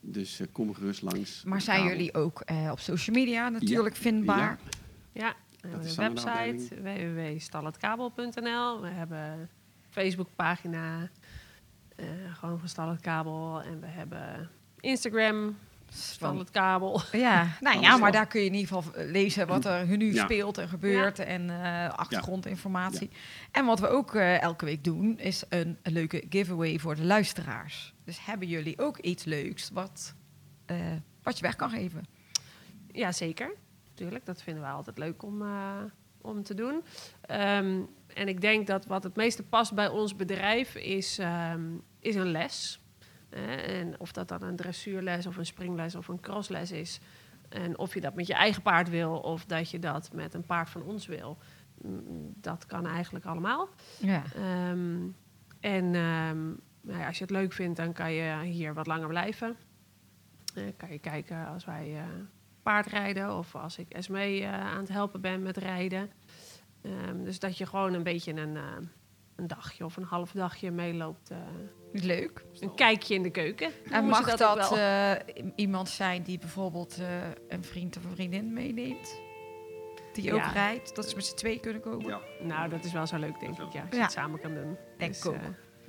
dus eh, kom gerust langs. Maar zijn kabel. jullie ook eh, op social media natuurlijk vindbaar? Ja. Ja, we hebben een website www.stalletkabel.nl. We hebben een Facebookpagina, eh gewoon van Stal het Kabel. En we hebben Instagram, Stal het Kabel. Ja, nou ja, maar daar kun je in ieder geval lezen wat er nu Ja. speelt en gebeurt en eh, achtergrondinformatie. En wat we ook eh, elke week doen, is een, een leuke giveaway voor de luisteraars. Dus hebben jullie ook iets leuks wat, eh, wat je weg kan geven? Ja, zeker. Tuurlijk, dat vinden we altijd leuk om, eh, om te doen. Ehm, en ik denk dat wat het meeste past bij ons bedrijf is, ehm, is een les. En of dat dan een dressuurles of een springles of een crossles is. En of je dat met je eigen paard wil of dat je dat met een paard van ons wil. Mm, Dat kan eigenlijk allemaal. Ja. Ehm, en ehm, nou ja, als je het leuk vindt, dan kan je hier wat langer blijven. Eh, kan je kijken als wij eh, paardrijden of als ik Esmee eh, aan het helpen ben met rijden. Ehm, dus dat je gewoon een beetje een, een dagje of een half dagje meeloopt. Leuk. een kijkje in de keuken. En mag dat, ook wel. eh, iemand zijn die bijvoorbeeld eh, een vriend of een vriendin meeneemt? Die ook Ja. rijdt, dat ze met z'n twee kunnen komen? Ja. Nou, dat is wel zo leuk, denk ik. Ja, als je Ja. het samen kan doen. Denk ik ook. eh,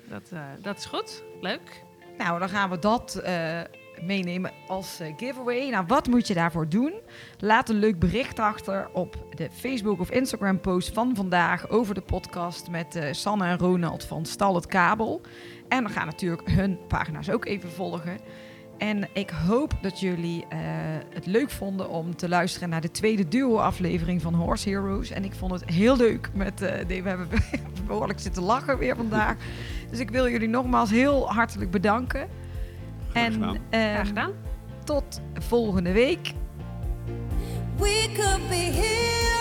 dat, eh, dat is goed. Leuk. Nou, dan gaan we dat eh, meenemen als giveaway. Nou, wat moet je daarvoor doen? Laat een leuk bericht achter op de Facebook of Instagram post van vandaag over de podcast met eh, Sanne en Ronald van Stal het Kabel. En we gaan natuurlijk hun pagina's ook even volgen. En ik hoop dat jullie eh, het leuk vonden om te luisteren naar de tweede duo-aflevering van Horse Heroes. En ik vond het heel leuk. Met, eh, nee, we hebben *laughs* behoorlijk zitten lachen weer vandaag. *laughs* Dus ik wil jullie nogmaals heel hartelijk bedanken. Graag En gedaan. ehm, Graag gedaan. tot volgende week. We could be heroes.